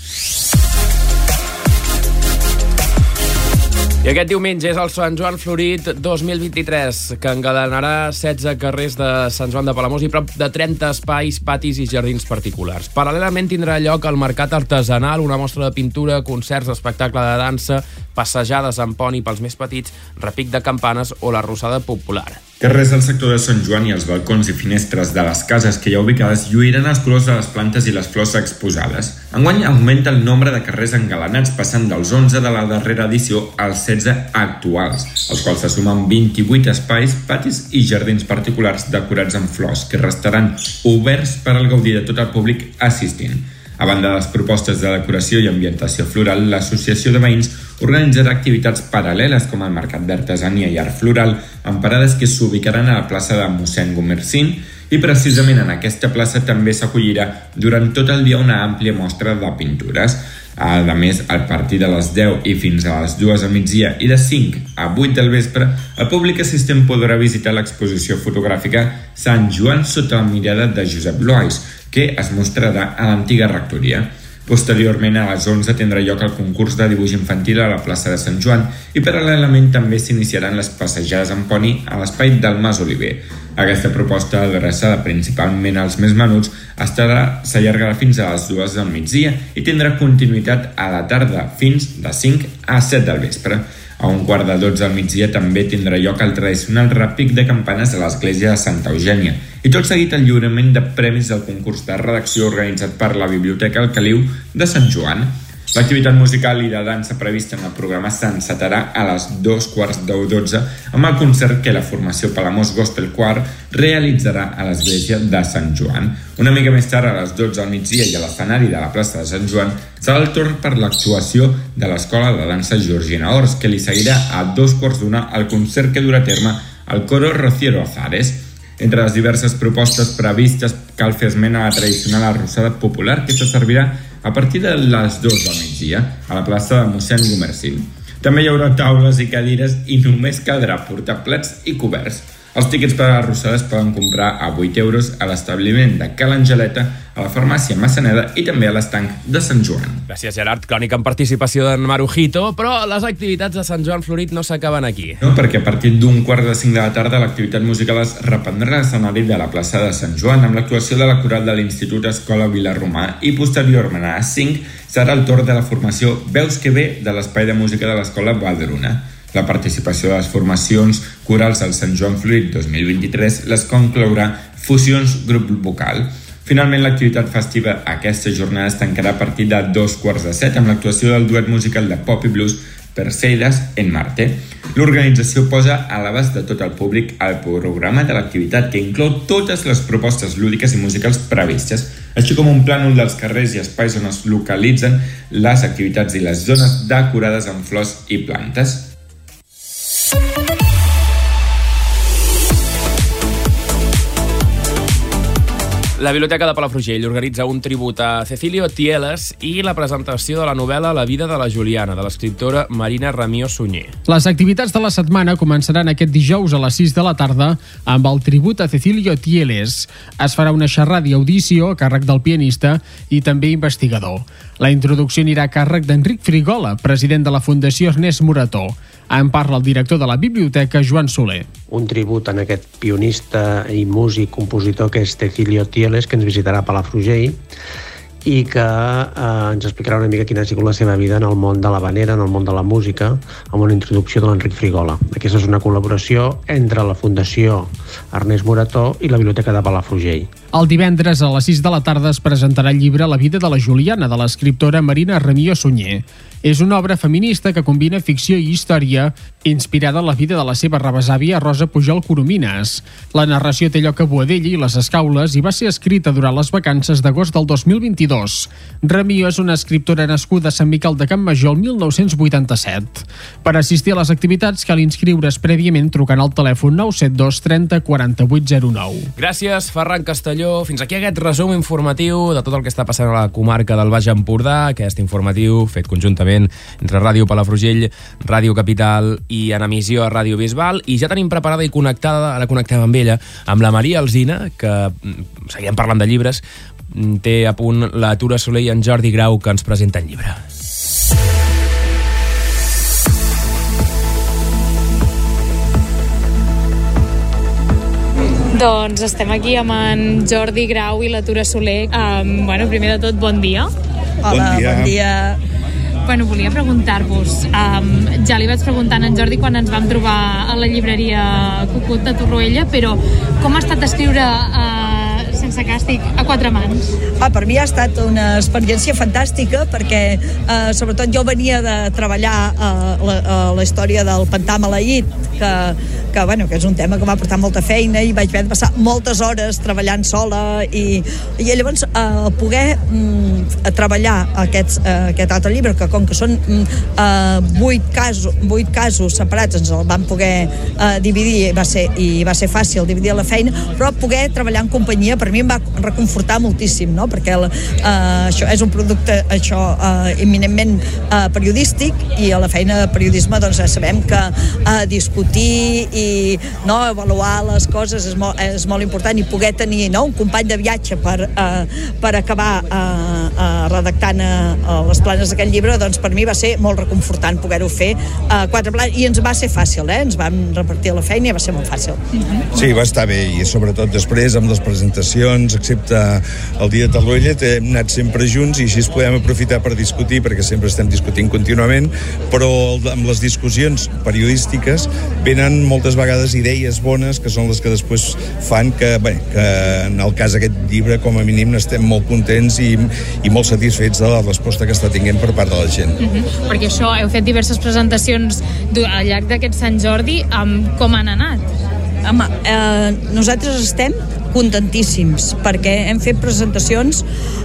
I aquest diumenge és el Sant Joan Florit 2023, que engalanarà 16 carrers de Sant Joan de Palamós i prop de 30 espais, patis i jardins particulars. Paral·lelament tindrà lloc el Mercat Artesanal, una mostra de pintura, concerts, espectacle de dansa, passejades amb poni pels més petits, repic de campanes o la rosada popular. Carrers del sector de Sant Joan i els balcons i finestres de les cases que hi ha ubicades lluiran els colors de les plantes i les flors exposades. Enguany augmenta el nombre de carrers engalanats passant dels 11 de la darrera edició als 16 actuals, als quals se sumen 28 espais, patis i jardins particulars decorats amb flors que restaran oberts per al gaudir de tot el públic assistint. A banda de les propostes de decoració i ambientació floral, l'Associació de Veïns organitzarà activitats paral·leles com el Mercat d'Artesania i Art Floral amb parades que s'ubicaran a la plaça de mossèn Gomercín i precisament en aquesta plaça també s'acollirà durant tot el dia una àmplia mostra de pintures. A més, a partir de les 10 i fins a les 2 al migdia i de 5 a 8 del vespre, el públic assistent podrà visitar l'exposició fotogràfica Sant Joan sota la mirada de Josep Lois, que es mostrarà a l'antiga rectoria. Posteriorment, a les 11 tindrà lloc el concurs de dibuix infantil a la plaça de Sant Joan i paral·lelament també s'iniciaran les passejades amb poni a l'espai del Mas Oliver. Aquesta proposta, adreçada principalment als més menuts, estarà s'allargarà fins a les 2 del migdia i tindrà continuïtat a la tarda fins de 5 a 7 del vespre. A un quart de 12 al migdia també tindrà lloc el tradicional repic de campanes a l'església de Santa Eugènia i tot seguit el lliurament de premis del concurs de redacció organitzat per la Biblioteca El Caliu de Sant Joan. L'activitat musical i de dansa prevista en el programa s'encetarà a les dos quarts de 12 amb el concert que la formació Palamós Gospel Choir realitzarà a l'església de Sant Joan. Una mica més tard, a les 12 al migdia i a l'escenari de la plaça de Sant Joan, serà el torn per l'actuació de l'Escola de Dansa Georgina Ors, que li seguirà a dos quarts d'una el concert que durà a terme al coro Rociero Azares. Entre les diverses propostes previstes cal fer esment a la tradicional arrossada popular que se servirà a partir de les 2 del migdia a la plaça de mossèn Gomercín. També hi haurà taules i cadires i només caldrà portar plats i coberts. Els tíquets per a les rossades poden comprar a 8 euros a l'establiment de Cal Angeleta, a la farmàcia Massaneda i també a l'estanc de Sant Joan. Gràcies, Gerard. Crònica amb participació d'en Marujito, però les activitats de Sant Joan Florit no s'acaben aquí. No, perquè a partir d'un quart de cinc de la tarda l'activitat musical es reprendrà a l'escenari de la plaça de Sant Joan amb l'actuació de la coral de l'Institut Escola Vilarromà i posteriorment a les 5 serà el torn de la formació Veus que ve de l'Espai de Música de l'Escola Valdruna. La participació de les formacions corals al Sant Joan Fluid 2023 les conclourà Fusions Grup Vocal. Finalment, l'activitat festiva aquesta jornada es tancarà a partir de dos quarts de set amb l'actuació del duet musical de pop i blues Perseidas en Marte. L'organització posa a l'abast de tot el públic el programa de l'activitat que inclou totes les propostes lúdiques i musicals previstes, així com un plànol dels carrers i espais on es localitzen les activitats i les zones decorades amb flors i plantes. La Biblioteca de Palafrugell organitza un tribut a Cecilio Tieles i la presentació de la novel·la La vida de la Juliana, de l'escriptora Marina Ramió Sunyer. Les activitats de la setmana començaran aquest dijous a les 6 de la tarda amb el tribut a Cecilio Tieles. Es farà una xerrada i audició a càrrec del pianista i també investigador. La introducció anirà a càrrec d'Enric Frigola, president de la Fundació Ernest Morató. En parla el director de la biblioteca, Joan Soler. Un tribut en aquest pionista i músic, compositor que és Cecilio Tieles, que ens visitarà a Palafrugell i que eh, ens explicarà una mica quina ha sigut la seva vida en el món de la vanera, en el món de la música, amb una introducció de l'Enric Frigola. Aquesta és una col·laboració entre la Fundació Ernest Morató i la Biblioteca de Palafrugell. El divendres a les 6 de la tarda es presentarà el llibre La vida de la Juliana, de l'escriptora Marina Ramió Sunyer. És una obra feminista que combina ficció i història inspirada en la vida de la seva rebesàvia Rosa Pujol Coromines. La narració té lloc a Boadell i les Escaules i va ser escrita durant les vacances d'agost del 2022. Ramió és una escriptora nascuda a Sant Miquel de Campmajor el 1987. Per assistir a les activitats cal inscriure's prèviament trucant al telèfon 972 30 4809. Gràcies, Ferran Castelló. Fins aquí aquest resum informatiu de tot el que està passant a la comarca del Baix Empordà, aquest informatiu fet conjuntament conjuntament entre Ràdio Palafrugell, Ràdio Capital i en emissió a Ràdio Bisbal i ja tenim preparada i connectada, ara connectem amb ella, amb la Maria Alzina, que mm, seguim parlant de llibres, mm, té a punt la Tura Soler i en Jordi Grau que ens presenten llibre. Doncs estem aquí amb en Jordi Grau i la Tura Soler. Um, bueno, primer de tot, bon dia. Hola, bon dia. Bon dia. Bueno, volia preguntar-vos, um, ja li vaig preguntar a en Jordi quan ens vam trobar a la llibreria Cucut de Torroella, però com ha estat escriure uh, sense càstig a quatre mans? Ah, per mi ha estat una experiència fantàstica perquè eh, sobretot jo venia de treballar eh, la, eh, la història del pantà maleït que, que, bueno, que és un tema que m'ha portat molta feina i vaig haver de passar moltes hores treballant sola i, i llavors eh, poder mm, treballar aquests, eh, aquest altre llibre que com que són mm, eh, vuit, casos, vuit casos separats ens el vam poder eh, dividir i va, ser, i va ser fàcil dividir la feina però poder treballar en companyia per mi em va reconfortar moltíssim no? perquè el, eh, això és un producte això eh, eminentment eh, periodístic i a la feina de periodisme doncs ja sabem que eh, discutir i no, avaluar les coses és molt, és molt important i poder tenir no, un company de viatge per, eh, per acabar eh, eh, redactant eh, les planes d'aquest llibre doncs per mi va ser molt reconfortant poder-ho fer eh, quatre planes i ens va ser fàcil eh? ens vam repartir la feina i va ser molt fàcil Sí, va estar bé i sobretot després amb les presentacions, excepte el dia de Torroella, hem anat sempre junts i així es podem aprofitar per discutir perquè sempre estem discutint contínuament, però amb les discussions periodístiques venen moltes vegades idees bones que són les que després fan que, bé, que en el cas d'aquest llibre com a mínim estem molt contents i, i molt satisfets de la resposta que està tinguent per part de la gent. Uh -huh. Perquè això, heu fet diverses presentacions al llarg d'aquest Sant Jordi, um, com han anat? Home, eh, nosaltres estem contentíssims perquè hem fet presentacions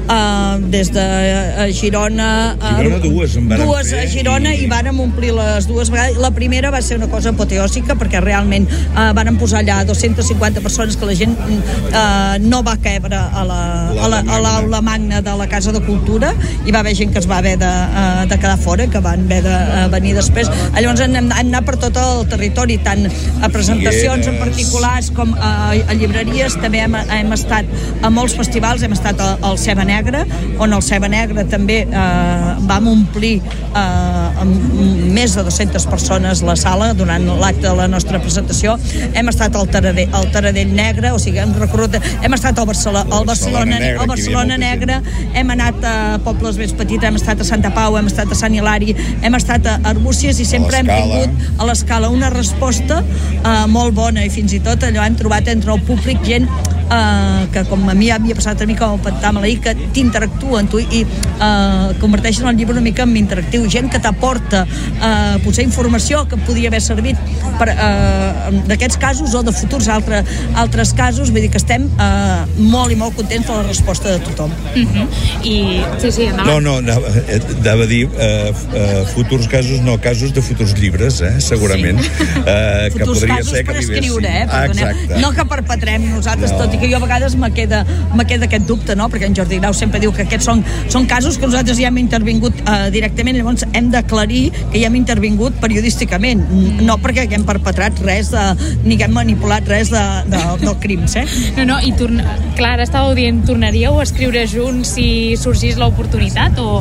eh, des de eh, Girona A Girona dues en dues a Girona i... i vàrem omplir les dues vegades. La primera va ser una cosa apoteòsica perquè realment eh, vàrem posar allà 250 persones que la gent eh, no va cabre a la, a la, a l'aula magna de la Casa de Cultura i va haver gent que es va haver de, eh, de quedar fora que van haver de eh, venir després. Llavors hem, hem anat per tot el territori tant a presentacions en particulars com a, a llibreries. També hem, hem estat a molts festivals hem estat al, Ceba Negra on al Ceba Negra també eh, vam omplir eh, amb més de 200 persones la sala durant l'acte de la nostra presentació. Hem estat al Taradell, al Taradell Negre o sigui, hem recorregut hem estat al Barcelona, al Barcelona, Negra, al Barcelona Negra. hem anat a pobles més petits hem estat a Santa Pau, hem estat a Sant Hilari hem estat a Arbúcies i sempre hem tingut a l'escala una resposta eh, molt bona i fins i tot allò hem trobat entre el públic gent eh, que com a mi havia passat a mi com el Pantà Maleí que t'interactua amb tu i eh, converteixen el llibre una mica en interactiu gent que t'aporta eh, potser informació que podia haver servit per, eh, d'aquests casos o de futurs altre, altres casos vull dir que estem eh, molt i molt contents de la resposta de tothom Uh -huh. I, sí, sí, endavant. No, no, anava, eh, anava a dir eh, eh, futurs casos, no, casos de futurs llibres, eh, segurament. Sí. Eh, que futurs podria casos ser que per arribessin. escriure, eh? Ah, Perdoneu. exacte. no que perpetrem nosaltres, No. tot i que jo a vegades me queda, me queda aquest dubte, no? Perquè en Jordi Grau sempre diu que aquests són, són casos que nosaltres ja hem intervingut eh, directament, llavors hem d'aclarir que ja hem intervingut periodísticament, mm. no perquè haguem perpetrat res de, ni haguem manipulat res de, de, del crims, eh? No, no, i torn... clar, ara estàveu dient, tornaríeu a escriure junts si sorgís l'oportunitat o...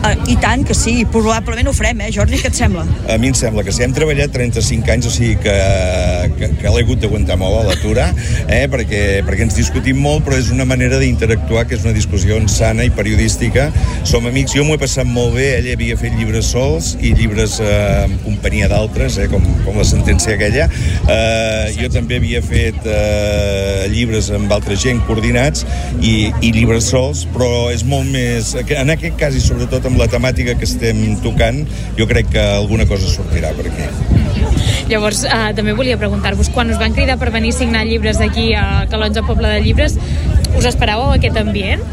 Uh, I tant que sí, probablement ho farem, eh, Jordi, què et sembla? A mi em sembla que si hem treballat 35 anys, o sigui que, que, que l'he hagut d'aguantar molt a l'atura, eh, perquè, perquè ens discutim molt, però és una manera d'interactuar que és una discussió sana i periodística. Som amics, jo m'ho he passat molt bé, ell havia fet llibres sols i llibres eh, en companyia d'altres, eh, com, com la sentència aquella. Eh, jo també havia fet eh, llibres amb altra gent coordinats i, i llibres sols, però és molt més... En aquest cas, i sobretot amb la temàtica que estem tocant, jo crec que alguna cosa sortirà per aquí. Llavors, eh, també volia preguntar-vos, quan us van cridar per venir a signar llibres aquí a Calonja, Poble de Llibres, us esperàveu aquest ambient?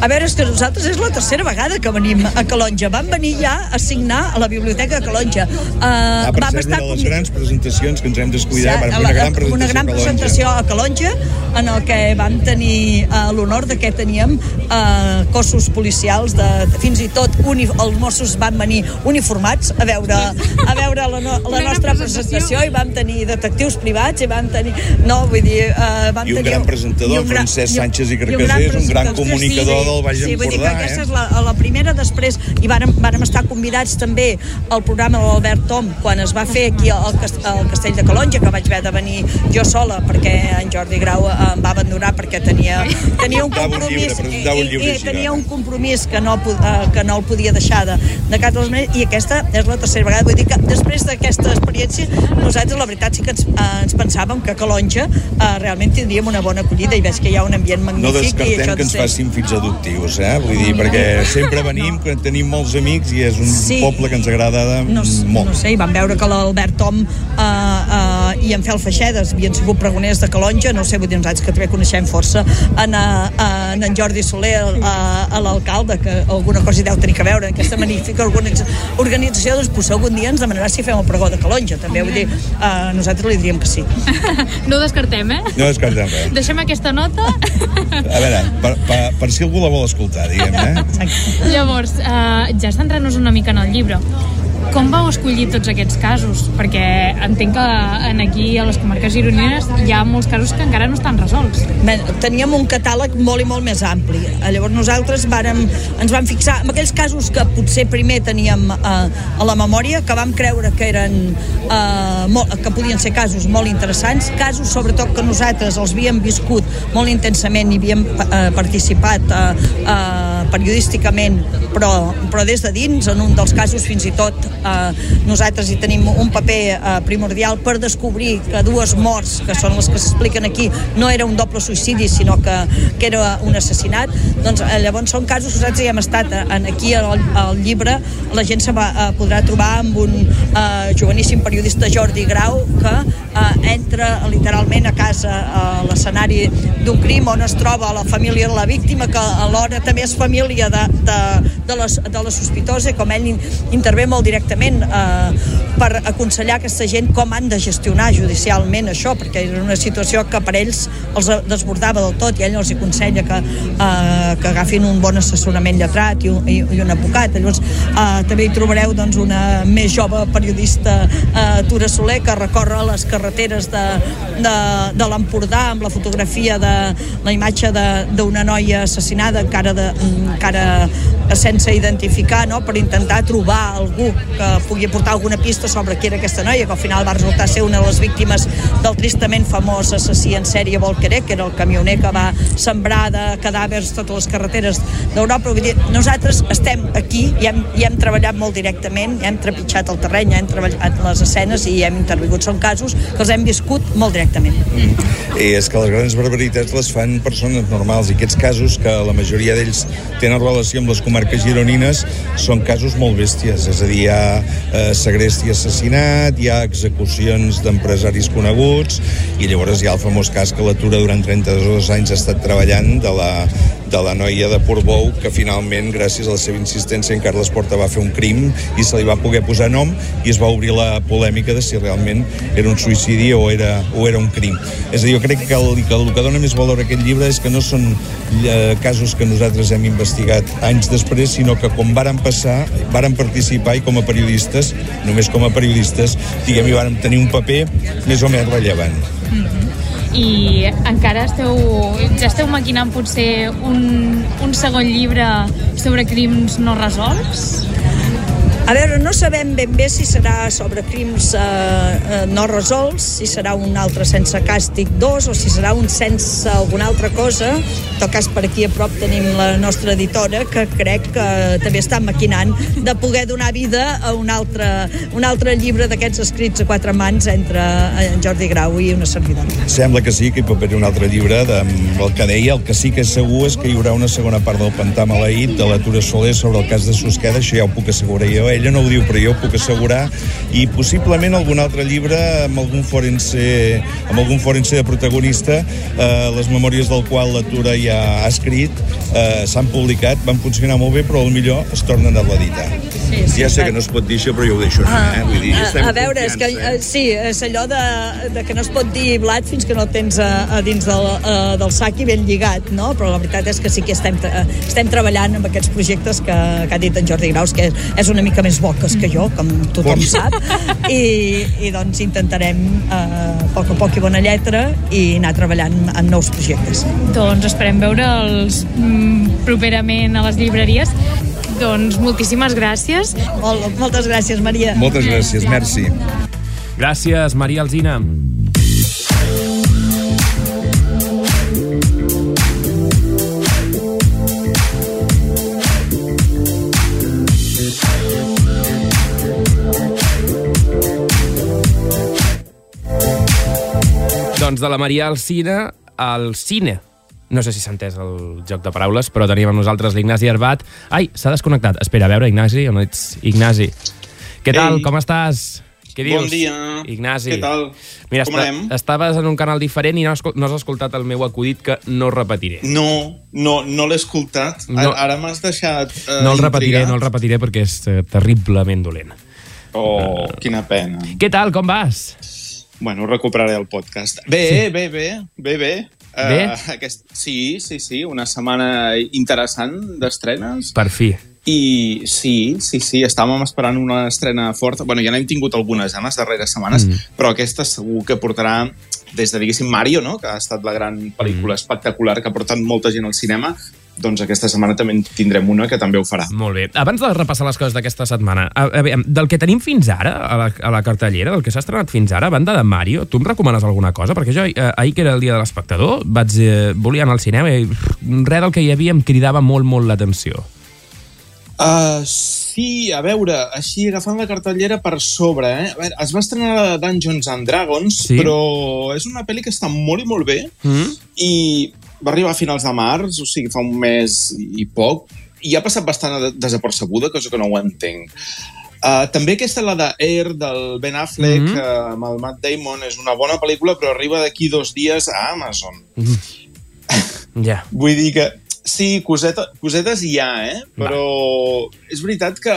A veure, és que nosaltres és la tercera vegada que venim a Calonja. Vam venir ja a signar a la Biblioteca de Calonja. Uh, Ah, per vam estar una de les grans presentacions que ens hem descuidat, la- una gran presentació, una gran a Calonja. presentació a Calonja en el que vam tenir uh, l'honor de que teníem uh, cossos policials de, de fins i tot uni, els Mossos van venir uniformats a veure, a veure la, no, la nostra presentació i vam tenir detectius privats i vam tenir no, vull dir, uh, vam I un tenir gran presentador, i un gran- Francesc Sánchez i i un Carcassés, un gran presentador. Comunicador investigador del Baix sí, vull dir que Empordà, aquesta eh? és la, la primera, després hi vàrem, vàrem estar convidats també al programa de l'Albert Tom, quan es va fer aquí al, al Castell de Calonja, que vaig haver de venir jo sola, perquè en Jordi Grau eh, em va abandonar perquè tenia, tenia un Presentava un compromís llibre, un llibre i, i, tenia no? un compromís que no, eh, que no el podia deixar de, de cap de les maneres, i aquesta és la tercera vegada. Vull dir que després d'aquesta experiència, nosaltres la veritat sí que ens, eh, ens pensàvem que a Calonja eh, realment tindríem una bona acollida i veig que hi ha un ambient No magnífic. i descartem això que ens facin fills adoptius, eh? Vull dir, perquè sempre venim, que tenim molts amics i és un Sí. poble que ens agrada no, molt. no sé, i vam veure que l'Albert Tom eh, eh, i en Fel Feixedes havien sigut pregoners de Calonja, no sé, vull dir, nosaltres que també coneixem força en, eh, en, en Jordi Soler, a, a l'alcalde, que alguna cosa hi deu tenir que veure en aquesta magnífica organitza- organització, doncs potser algun dia ens demanarà si fem el pregó de Calonja, també, vull dir, eh, nosaltres li diríem que sí. No ho descartem, eh? No descartem res. Deixem aquesta nota. A veure, per, per, per si algú la vol escoltar, diguem, eh? Llavors, eh, ja centrant-nos una mica en el llibre, com vau escollir tots aquests casos? Perquè entenc que en aquí, a les comarques gironines, hi ha molts casos que encara no estan resolts. Bé, teníem un catàleg molt i molt més ampli. Eh, Llavors nosaltres vàrem, ens vam fixar en aquells casos que potser primer teníem eh, a la memòria, que vam creure que eren eh, molt, que podien ser casos molt interessants, casos sobretot que nosaltres els havíem viscut molt intensament i havíem eh, participat eh, eh, periodísticament, però, però des de dins, en un dels casos fins i tot eh, nosaltres hi tenim un paper eh, primordial per descobrir que dues morts, que són les que s'expliquen aquí, no era un doble suïcidi, sinó que, que era un assassinat, doncs eh, llavors són casos que nosaltres hi hem estat en, aquí al, al llibre, la gent se va, podrà trobar amb un eh, joveníssim periodista Jordi Grau que eh, entra literalment a casa a l'escenari d'un crim on es troba la família de la víctima que alhora també és família de, de, de, la, de la sospitosa com ell in, intervé molt directament eh, per aconsellar aquesta gent com han de gestionar judicialment això perquè era una situació que per ells els desbordava del tot i ell els hi aconsella que, eh, que agafin un bon assessorament lletrat i un, i, i un advocat llavors eh, també hi trobareu doncs, una més jove periodista eh, Tura Soler que recorre les carreteres de, de, de l'Empordà amb la fotografia de la imatge d'una noia assassinada encara, de, encara sense identificar no? per intentar trobar algú que pugui portar alguna pista sobre qui era aquesta noia que al final va resultar ser una de les víctimes del tristament famós assassí en sèrie Volqueré que era el camioner que va sembrar de cadàvers totes les carreteres d'Europa. Nosaltres estem aquí i hem, i hem treballat molt directament hem trepitjat el terreny, hem treballat les escenes i hem intervingut, són casos que els hem viscut molt directament. I és que les grans barbaritats les fan persones normals i aquests casos, que la majoria d'ells tenen relació amb les comarques gironines, són casos molt bèsties, és a dir, hi ha eh, segrest i assassinat, hi ha execucions d'empresaris coneguts, i llavors hi ha el famós cas que l'atura durant 32 anys ha estat treballant de la, de la noia de Portbou, que finalment, gràcies a la seva insistència, en Carles Porta va fer un crim i se li va poder posar nom i es va obrir la polèmica de si realment era un suïcidi o era, o era un crim. És a dir, jo crec que el, que el que dona més valor a aquest llibre és que no són eh, casos que nosaltres hem investigat anys després, sinó que com varen passar, varen participar i com a periodistes, només com a periodistes, diguem, hi vàrem tenir un paper més o menys rellevant. I encara esteu, ja esteu maquinant potser un, un segon llibre sobre crims no resolts? A veure, no sabem ben bé si serà sobre crims eh, eh, no resolts, si serà un altre sense càstig 2 o si serà un sense alguna altra cosa. En tot cas, per aquí a prop tenim la nostra editora, que crec que també està maquinant de poder donar vida a un altre, un altre llibre d'aquests escrits a quatre mans entre en Jordi Grau i una servidora. Sembla que sí, que hi pot haver un altre llibre de, el que deia, el que sí que és segur és que hi haurà una segona part del Pantà Maleït de la Tura Soler sobre el cas de Susqueda, això ja ho puc assegurar jo, ella no ho diu però jo ho puc assegurar i possiblement algun altre llibre amb algun forense, amb algun forense de protagonista eh, les memòries del qual la Tura ja ha escrit eh, s'han publicat, van funcionar molt bé però millor es tornen a l'editar Sí, sí, ja sé clar. que no es pot dir això, però jo ho deixo anar, eh? Vull dir, a, a veure, és que confiança, eh, sí, és allò de, de que no es pot dir blat fins que no el tens a, a dins del, a, del sac i ben lligat, no? Però la veritat és que sí que estem, tra- estem treballant amb aquests projectes que, que ha dit en Jordi Graus, que és, és una mica més boques que jo, com tothom Bon. sap, i, i doncs intentarem eh, a poc a poc i bona lletra i anar treballant en nous projectes. Doncs esperem veure'ls mm, properament a les llibreries. Doncs moltíssimes gràcies. Mol, moltes gràcies, Maria. Moltes gràcies, merci. Gràcies, Maria Alzina. Doncs de la Maria Alcina al cine. No sé si s'ha entès el joc de paraules, però tenim amb nosaltres l'Ignasi Arbat. Ai, s'ha desconnectat. Espera, a veure, Ignasi, on ets? Ignasi. Què tal? Ei. Com estàs? Què dius? Bon dia. Ignasi. Què tal? Mira, Com anem? estaves en un canal diferent i no no has escoltat el meu acudit que no repetiré. No, no, no l'he escoltat. No. Ara, ara m'has deixat eh, no el repetiré, intrigat. no el repetiré perquè és eh, terriblement dolent. Oh, quina pena. Què tal, com vas? Bueno, recuperaré el podcast. Bé, bé, bé, bé, bé. Eh, Bé? aquest, sí, sí, sí, una setmana interessant d'estrenes. Per fi. I sí, sí, sí, estàvem esperant una estrena forta. bueno, ja n'hem tingut algunes en les darreres setmanes, Mm. però aquesta segur que portarà des de, diguéssim, Mario, no? que ha estat la gran pel·lícula Mm. espectacular que ha portat molta gent al cinema, doncs aquesta setmana també en tindrem una que també ho farà. Molt bé. Abans de repassar les coses d'aquesta setmana, a, a veure, del que tenim fins ara, a la, a la cartellera, del que s'ha estrenat fins ara, a banda de Mario, tu em recomanes alguna cosa? Perquè jo, eh, ahir que era el dia de l'espectador, vaig, eh, volia anar al cinema i res del que hi havia em cridava molt, molt l'atenció. Uh, sí, a veure, així agafant la cartellera per sobre, eh? A veure, es va estrenar Dungeons and Dragons, Sí. però és una pel·li que està molt i molt bé Mm? i va arribar a finals de març, o sigui, fa un mes i poc, i ha passat bastant de- desapercebuda, cosa que no ho entenc. Uh, també aquesta, la de Air, del Ben Affleck, mm. -hmm. uh, amb el Matt Damon, és una bona pel·lícula, però arriba d'aquí dos dies a Amazon. Ja. Vull dir que sí, coseta, cosetes hi ha, eh? Però és veritat que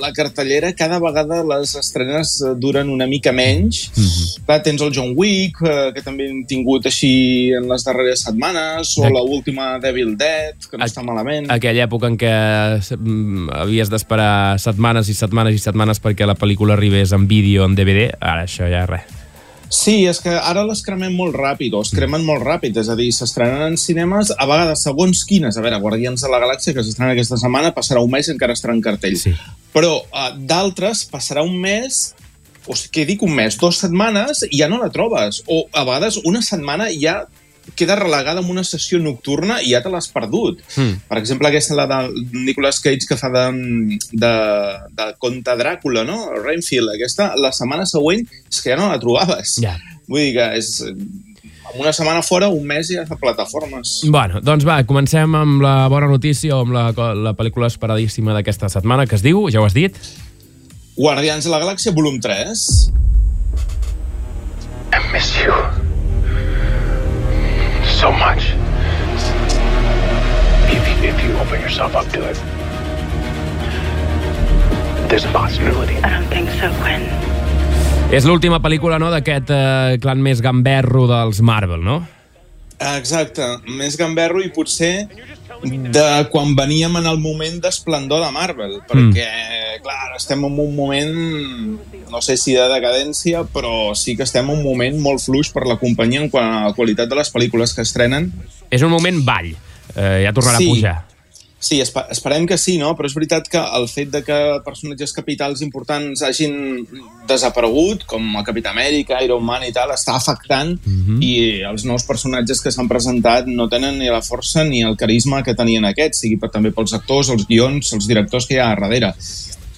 la cartellera cada vegada les estrenes duren una mica menys. Mm -hmm. Clar, tens el John Wick, eh, que també hem tingut així en les darreres setmanes, o Aqu- la última Devil Dead, que no Aqu- està malament. Aquella època en què mm, havies d'esperar setmanes i setmanes i setmanes perquè la pel·lícula arribés en vídeo, en DVD, ara això ja res. Sí, és que ara les cremem molt ràpid, o es cremen molt ràpid, és a dir, s'estrenen en cinemes, a vegades segons quines, a veure, Guardians de la Galàxia, que s'estrena aquesta setmana, passarà un mes i encara estarà en cartell. Sí. Però uh, d'altres passarà un mes, o sigui, què dic un mes, dues setmanes i ja no la trobes, o a vegades una setmana ja queda relegada en una sessió nocturna i ja te l'has perdut. Mm. Per exemple, aquesta, la de Nicolas Cage, que fa de, de, de Conte Dràcula, no? Renfield, aquesta, la setmana següent és que ja no la trobaves. Ja. Vull dir que és... Amb una setmana fora, un mes ja a plataformes. Bueno, doncs va, comencem amb la bona notícia o amb la, la pel·lícula esperadíssima d'aquesta setmana, que es diu, ja ho has dit, Guardians de la Galàxia, volum 3. I miss you so much. If, if you open yourself up to it, there's a possibility. I don't think so, Quinn. És l'última pel·lícula no, d'aquest eh, clan més gamberro dels Marvel, no? Exacte, més gamberro i potser de quan veníem en el moment d'esplendor de Marvel, perquè, clar, estem en un moment, no sé si de decadència, però sí que estem en un moment molt fluix per la companyia en quant a la qualitat de les pel·lícules que estrenen. És un moment ball. Eh, ja tornarà Sí. a pujar. Sí, espe esperem que sí, no? Però és veritat que el fet de que personatges capitals importants hagin desaparegut, com el Capità Amèrica, Iron Man i tal, està afectant Mhm. i els nous personatges que s'han presentat no tenen ni la força ni el carisma que tenien aquests, sigui per, també pels actors, els guions, els directors que hi ha a darrere.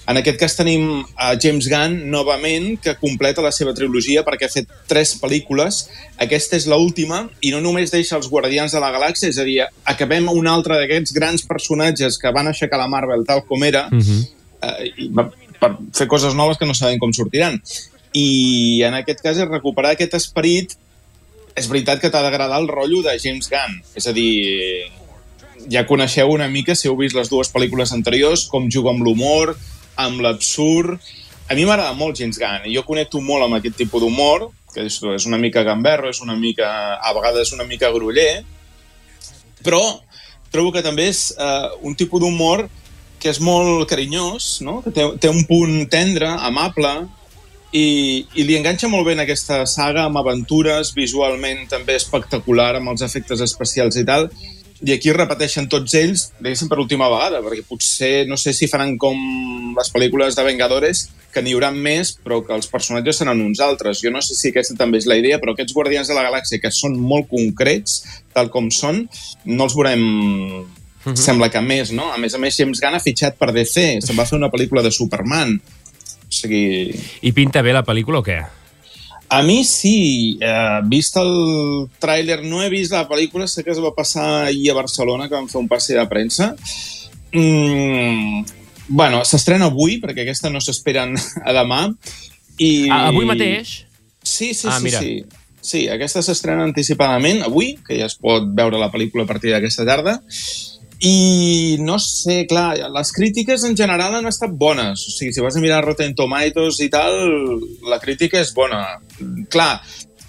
En aquest cas tenim a James Gunn novament, que completa la seva trilogia perquè ha fet tres pel·lícules. Aquesta és l'última i no només deixa els Guardians de la Galàxia, és a dir, acabem un altre d'aquests grans personatges que van aixecar la Marvel tal com era eh, i va- per fer coses noves que no sabem com sortiran. I en aquest cas és recuperar aquest esperit és veritat que t'ha d'agradar el rotllo de James Gunn. És a dir, ja coneixeu una mica, si heu vist les dues pel·lícules anteriors, com juga amb l'humor, amb l'absurd. A mi m'agrada molt James Gunn jo connecto molt amb aquest tipus d'humor, que és, és una mica gamberro, és una mica, a vegades una mica gruller, però trobo que també és uh, un tipus d'humor que és molt carinyós, no? que té, té un punt tendre, amable, i, i li enganxa molt bé en aquesta saga amb aventures, visualment també espectacular, amb els efectes especials i tal, i aquí repeteixen tots ells, diguéssim, per última vegada, perquè potser, no sé si faran com les pel·lícules de Vengadores, que n'hi haurà més, però que els personatges seran uns altres. Jo no sé si aquesta també és la idea, però aquests Guardians de la Galàxia, que són molt concrets, tal com són, no els veurem Mhm. sembla que més, no? A més a més, James Gunn ha fitxat per DC, se'n va fer una pel·lícula de Superman. O sigui... I pinta bé la pel·lícula o què? A mi sí, eh, vist el tràiler, no he vist la pel·lícula, sé que es va passar ahir a Barcelona, que vam fer un passi de premsa. Mm, bueno, s'estrena avui, perquè aquesta no s'esperen a demà. I... Ah, avui mateix? Sí, sí, Ah, sí, mira. sí. Sí, aquesta s'estrena anticipadament avui, que ja es pot veure la pel·lícula a partir d'aquesta tarda. I no sé, clar, les crítiques en general han estat bones. O sigui, si vas a mirar Rotten Tomatoes i tal, la crítica és bona. Clar,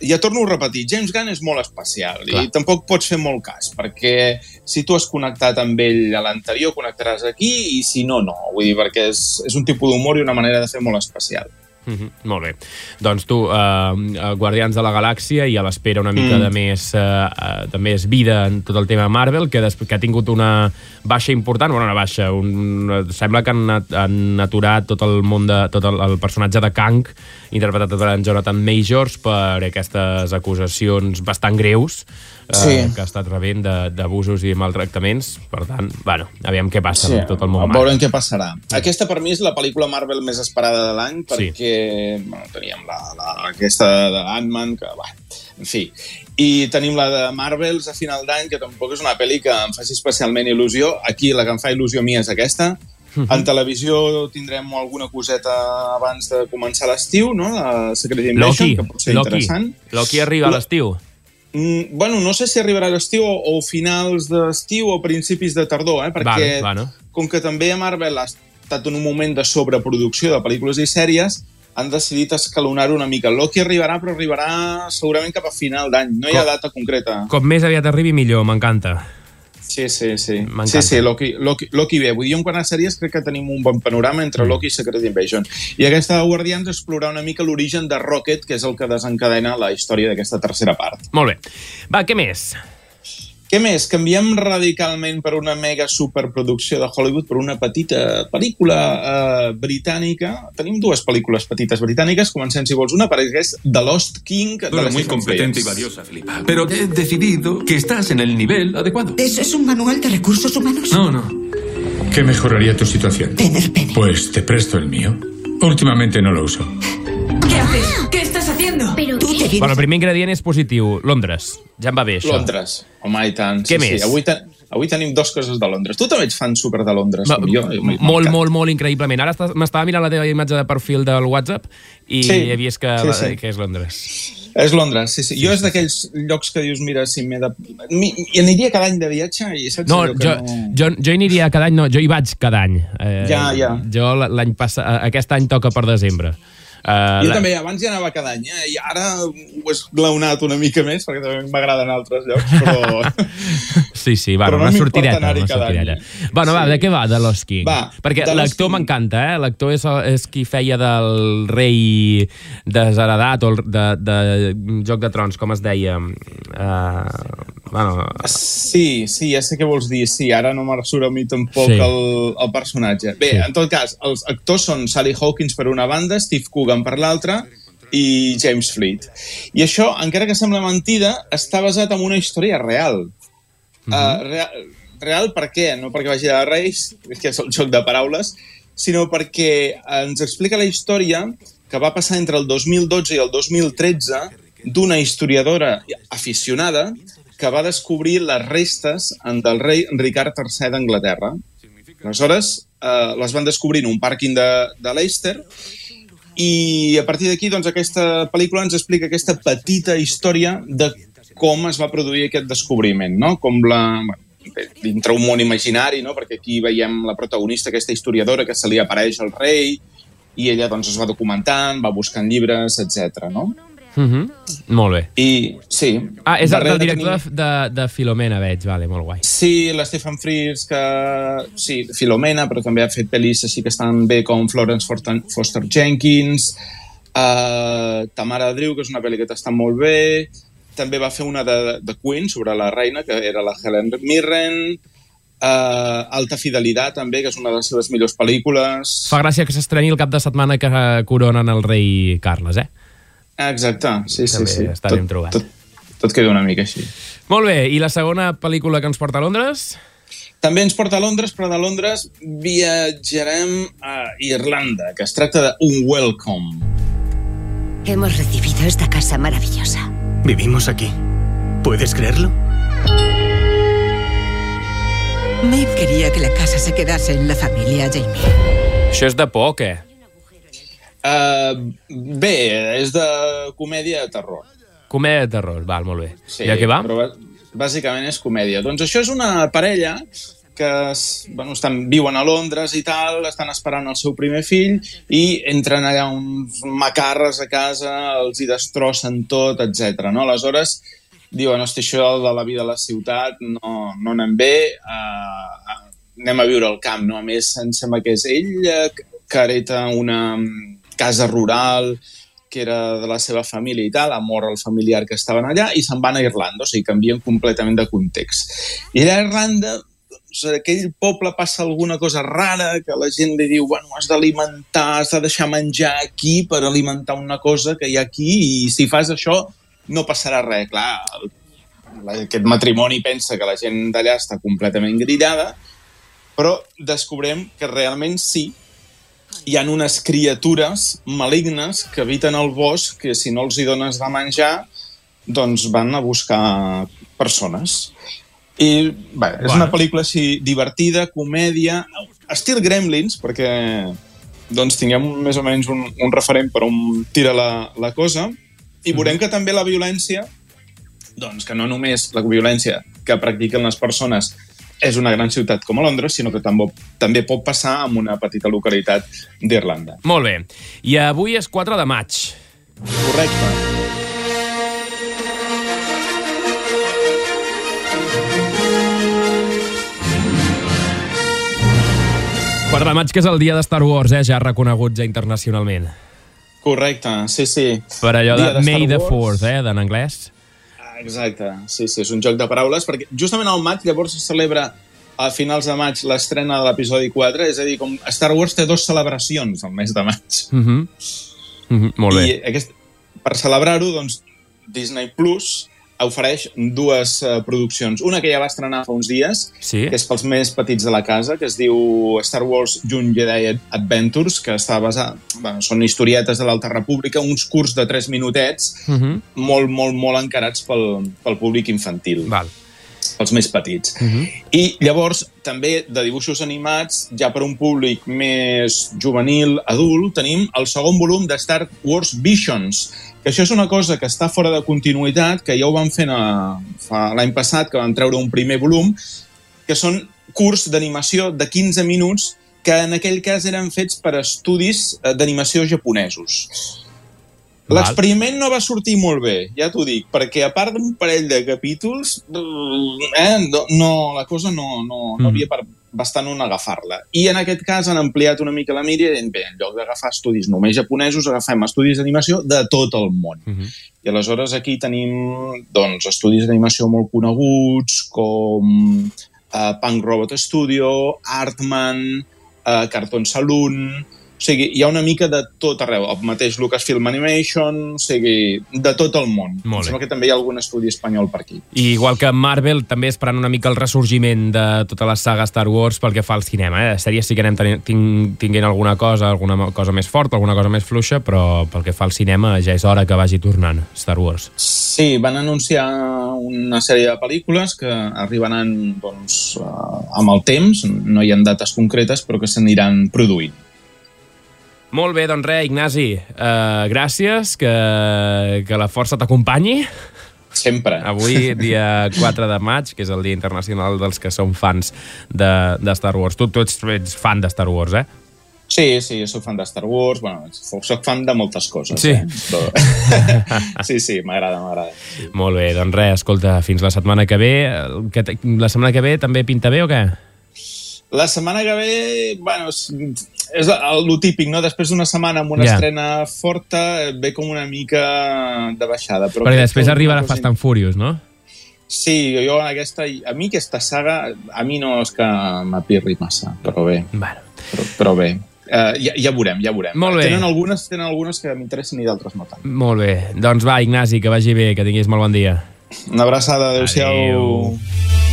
ja torno a repetir, James Gunn és molt especial Clar. i tampoc pots fer molt cas, perquè si tu has connectat amb ell a l'anterior, connectaràs aquí, i si no, no. Vull dir, perquè és, és un tipus d'humor i una manera de fer molt especial. Mm -hmm, molt bé. Doncs tu, uh, Guardians de la Galàxia i a l'espera una mica Mm. de, més, uh, de més vida en tot el tema Marvel, que, que ha tingut una baixa important, bueno, una baixa, un, sembla que han, han aturat tot el món de, tot el, el personatge de Kang, interpretat per en Jonathan Majors, per aquestes acusacions bastant greus eh, Sí. que ha estat rebent de- d'abusos i maltractaments. Per tant, bueno, aviam què passa Sí, amb tot el món. veurem què passarà. Aquesta, per mi, és la pel·lícula Marvel més esperada de l'any, Sí. perquè bueno, teníem la, la, aquesta de Ant-Man, que, bueno, en fi. I tenim la de Marvels a final d'any, que tampoc és una pel·li que em faci especialment il·lusió. Aquí la que em fa il·lusió a mi és aquesta. Mhm. En televisió tindrem alguna coseta abans de començar l'estiu, no? La Secret Invasion, Loki, que pot ser Loki. interessant. Loki arriba a l'estiu. Mm, bueno, no sé si arribarà a l'estiu o, o finals d'estiu o principis de tardor, eh? perquè Vale, bueno. com que també a Marvel ha estat en un moment de sobreproducció de pel·lícules i sèries, han decidit escalonar una mica. Loki arribarà, però arribarà segurament cap a final d'any. No hi ha Com- data concreta. Com més aviat arribi, millor, m'encanta. Sí, sí, sí. Sí, sí, Loki, Loki, Loki bé. Vull dir, en quant a sèries crec que tenim un bon panorama entre Mm. Loki i Secret Invasion. I aquesta de Guardians explorar una mica l'origen de Rocket, que és el que desencadena la història d'aquesta tercera part. Molt bé. Va, què més? Què més? Canviem radicalment per una mega superproducció de Hollywood per una petita pel·lícula eh, britànica. Tenim dues pel·lícules petites britàniques. Comencem, si vols, una, perquè és The Lost King de Era les muy competente y valiosa, Filipa. Pero he decidido que estás en el nivel adecuado. ¿Eso es un manual de recursos humanos? No, no. ¿Qué mejoraría tu situación? Pues te presto el mío. Últimamente no lo uso. ¿Qué haces? ¿Qué haciendo? Pero tú te Bueno, el primer ingredient és positiu. Londres. Ja em va bé, això. Londres. Home, i tant. Què sí, més? Sí. Avui, te, avui tenim dues coses de Londres. Tu també ets fan super de Londres, com jo. M'he- Molt, molt, molt increïblement. Ara m'estava mirant la teva imatge de perfil del WhatsApp i Sí, he vist que, sí, sí. que és Londres. És Londres, sí, sí. Jo és d'aquells llocs que dius, mira, si m'he de... Mi- I aniria cada any de viatge i saps No, que jo, no... jo, jo hi aniria cada any, no, jo hi vaig cada any. Eh, Ja, ja. Jo l'any passat, aquest any toca per desembre. Uh, Jo també, abans hi anava cada any, eh? i ara ho he esglaonat una mica més, perquè també m'agraden altres llocs, però... Sí, sí, va, Però no una anar-hi Una cada any. Bueno, va, de què va, de? Va, Perquè l'actor m'encanta, eh? L'actor és, és qui feia del rei desheredat o el- de, de Joc de Trons, com es deia? Uh, bueno, Sí, sí, ja sé què vols dir. Sí, ara no me'n surt a mi tampoc Sí. el, el personatge. Bé, Sí. en tot cas, els actors són Sally Hawkins per una banda, Steve Coogan per l'altra i James Fleet. I això, encara que sembla mentida, està basat en una història real. Mm -hmm. uh, real, real per què? No perquè vagi a Reis, que és el joc de paraules, sinó perquè ens explica la història que va passar entre el 2012 i el 2013 d'una historiadora aficionada que va descobrir les restes del rei Ricard III d'Anglaterra. Aleshores, eh, les van descobrir en un pàrquing de, de Leicester i a partir d'aquí, doncs, aquesta pel·lícula ens explica aquesta petita història de com es va produir aquest descobriment, no? Com la... Dintre un món imaginari, no? perquè aquí veiem la protagonista, aquesta historiadora, que se li apareix al rei, i ella doncs, es va documentant, va buscant llibres, etc. no? Uh -huh. Molt bé. I, sí. Ah, és el, darrere el director tenim- de, de, Filomena, veig. Vale, molt guai. Sí, l'Stephen Frears, que... Sí, Filomena, però també ha fet pel·lis així que estan bé com Florence Foster, Foster Jenkins, uh, Tamara Drew, que és una pel·li que està molt bé, també va fer una de, de Queen, sobre la reina, que era la Helen Mirren, uh, Alta Fidelitat, també, que és una de les seves millors pel·lícules. Fa gràcia que s'estreni el cap de setmana que coronen el rei Carles, eh? Exacte, sí, sí, També sí. està ben trobat. Tot, tot queda una mica així. Molt bé, i la segona pel·lícula que ens porta a Londres? També ens porta a Londres, però de Londres viatjarem a Irlanda, que es tracta de Un Welcome. Hemos recibido esta casa maravillosa. Vivimos aquí. ¿Puedes creerlo? Maeve quería que la casa se quedase en la familia Jamie. Això és de por, o què? Uh, bé, és de comèdia de terror. Comèdia de terror, val, molt bé. Sí, I a què va? Però bà- bàsicament és comèdia. Doncs això és una parella que es, bueno, estan, viuen a Londres i tal, estan esperant el seu primer fill i entren allà uns macarres a casa, els hi destrossen tot, etc. No? Aleshores, diuen, hosti, això de la vida a la ciutat no, no anem bé, uh, anem a viure al camp, no? A més, em sembla que és ell eh, que hereta una casa rural que era de la seva família i tal, ha mort el familiar que estaven allà i se'n van a Irlanda, o sigui, canvien completament de context. I allà a Irlanda, doncs, a aquell poble passa alguna cosa rara, que la gent li diu, bueno, has d'alimentar, has de deixar menjar aquí per alimentar una cosa que hi ha aquí i si fas això no passarà res. Clar, aquest matrimoni pensa que la gent d'allà està completament grillada, però descobrem que realment sí, hi han unes criatures malignes que habiten el bosc que si no els hi dones de menjar doncs van a buscar persones. I bé, és Bueno. una pel·lícula així divertida, comèdia, estil Gremlins, perquè doncs tinguem més o menys un, un referent per on tira la, la cosa, i veurem que també la violència, doncs que no només la violència que practiquen les persones és una gran ciutat com a Londres, sinó que també, també pot passar en una petita localitat d'Irlanda. Molt bé. I avui és 4 de maig. Correcte. Quart de maig, que és el dia de Star Wars, eh? ja reconegut ja internacionalment. Correcte, sí, sí. Per allò de, Dia de Star May the. Fourth, eh? d'en anglès. Exacte, sí, sí, és un joc de paraules, perquè justament al maig llavors se celebra a finals de maig l'estrena de l'episodi 4, és a dir, com Star Wars té dues celebracions al mes de maig. Uh -huh. Uh -huh. Molt bé. I aquest, per celebrar-ho, doncs, Disney Plus ofereix dues uh, produccions. Una que ja va estrenar fa uns dies, sí. que és pels més petits de la casa, que es diu Star Wars June Jedi Adventures, que està basat... Bueno, són historietes de l'Alta República, uns curts de 3 minutets, Uh -huh. molt, molt, molt encarats pel, pel públic infantil. Val. Els més petits. Uh -huh. I llavors, també de dibuixos animats, ja per un públic més juvenil, adult, tenim el segon volum de Star Wars Visions, que això és una cosa que està fora de continuïtat, que ja ho van fer fa l'any passat, que van treure un primer volum, que són curts d'animació de 15 minuts que en aquell cas eren fets per estudis eh, d'animació japonesos. L'experiment no va sortir molt bé, ja t'ho dic, perquè a part d'un parell de capítols, eh, no, no, la cosa no, no, no Mm. havia per bastant on agafar-la. I en aquest cas han ampliat una mica la mira i bé, en lloc d'agafar estudis només japonesos, agafem estudis d'animació de tot el món. Uh -huh. I aleshores aquí tenim doncs, estudis d'animació molt coneguts com uh, Punk Robot Studio, Artman, uh, Cartoon Saloon... O sigui, hi ha una mica de tot arreu. El mateix Lucasfilm Animation, o sigui, de tot el món. Molt bé. sembla que també hi ha algun estudi espanyol per aquí. I igual que Marvel, també esperant una mica el ressorgiment de tota la saga Star Wars pel que fa al cinema. Eh? De sèries sí que anem tinguent alguna cosa, alguna cosa més forta, alguna cosa més fluixa, però pel que fa al cinema ja és hora que vagi tornant Star Wars. Sí, van anunciar una sèrie de pel·lícules que arribaran doncs, eh, amb el temps, no hi ha dates concretes, però que s'aniran produint. Molt bé, doncs res, Ignasi, uh, gràcies, que, que la força t'acompanyi. Sempre. Avui, dia 4 de maig, que és el Dia Internacional dels que són fans de, de Star Wars. Tu, tu ets, ets fan de Star Wars, eh? Sí, sí, jo soc fan de Star Wars, bueno, soc fan de moltes coses. Sí. Eh? Però... sí, sí, m'agrada, m'agrada. Molt bé, doncs res, escolta, fins la setmana que ve. Que la setmana que ve també pinta bé o què? La setmana que ve, bueno, és, és el, el típic, no? Després d'una setmana amb una Ja. estrena forta, ve com una mica de baixada. Però Perquè després arribarà alguna Fast and Furious, no? Sí, jo en aquesta... A mi aquesta saga, a mi no és que m'apirri massa, però bé. Bueno. Però, però bé. Uh, ja, ja veurem, ja veurem. Molt bé. Tenen algunes, tenen algunes que m'interessen i d'altres no tant. Molt bé. Doncs va, Ignasi, que vagi bé, que tinguis molt bon dia. Una abraçada, adeu-siau. Adéu.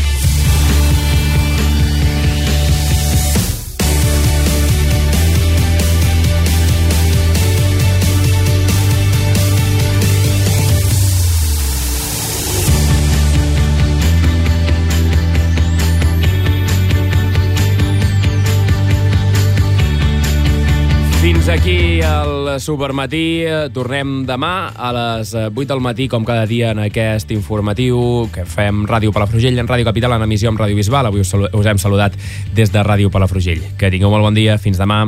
Fins aquí el Supermatí. Eh, Tornem demà a les eh, 8 del matí, com cada dia, en aquest informatiu que fem Ràdio Palafrugell, en Ràdio Capital, en emissió amb Ràdio Bisbal. Avui us, us hem saludat des de Ràdio Palafrugell. Que tingueu molt bon dia. Fins demà.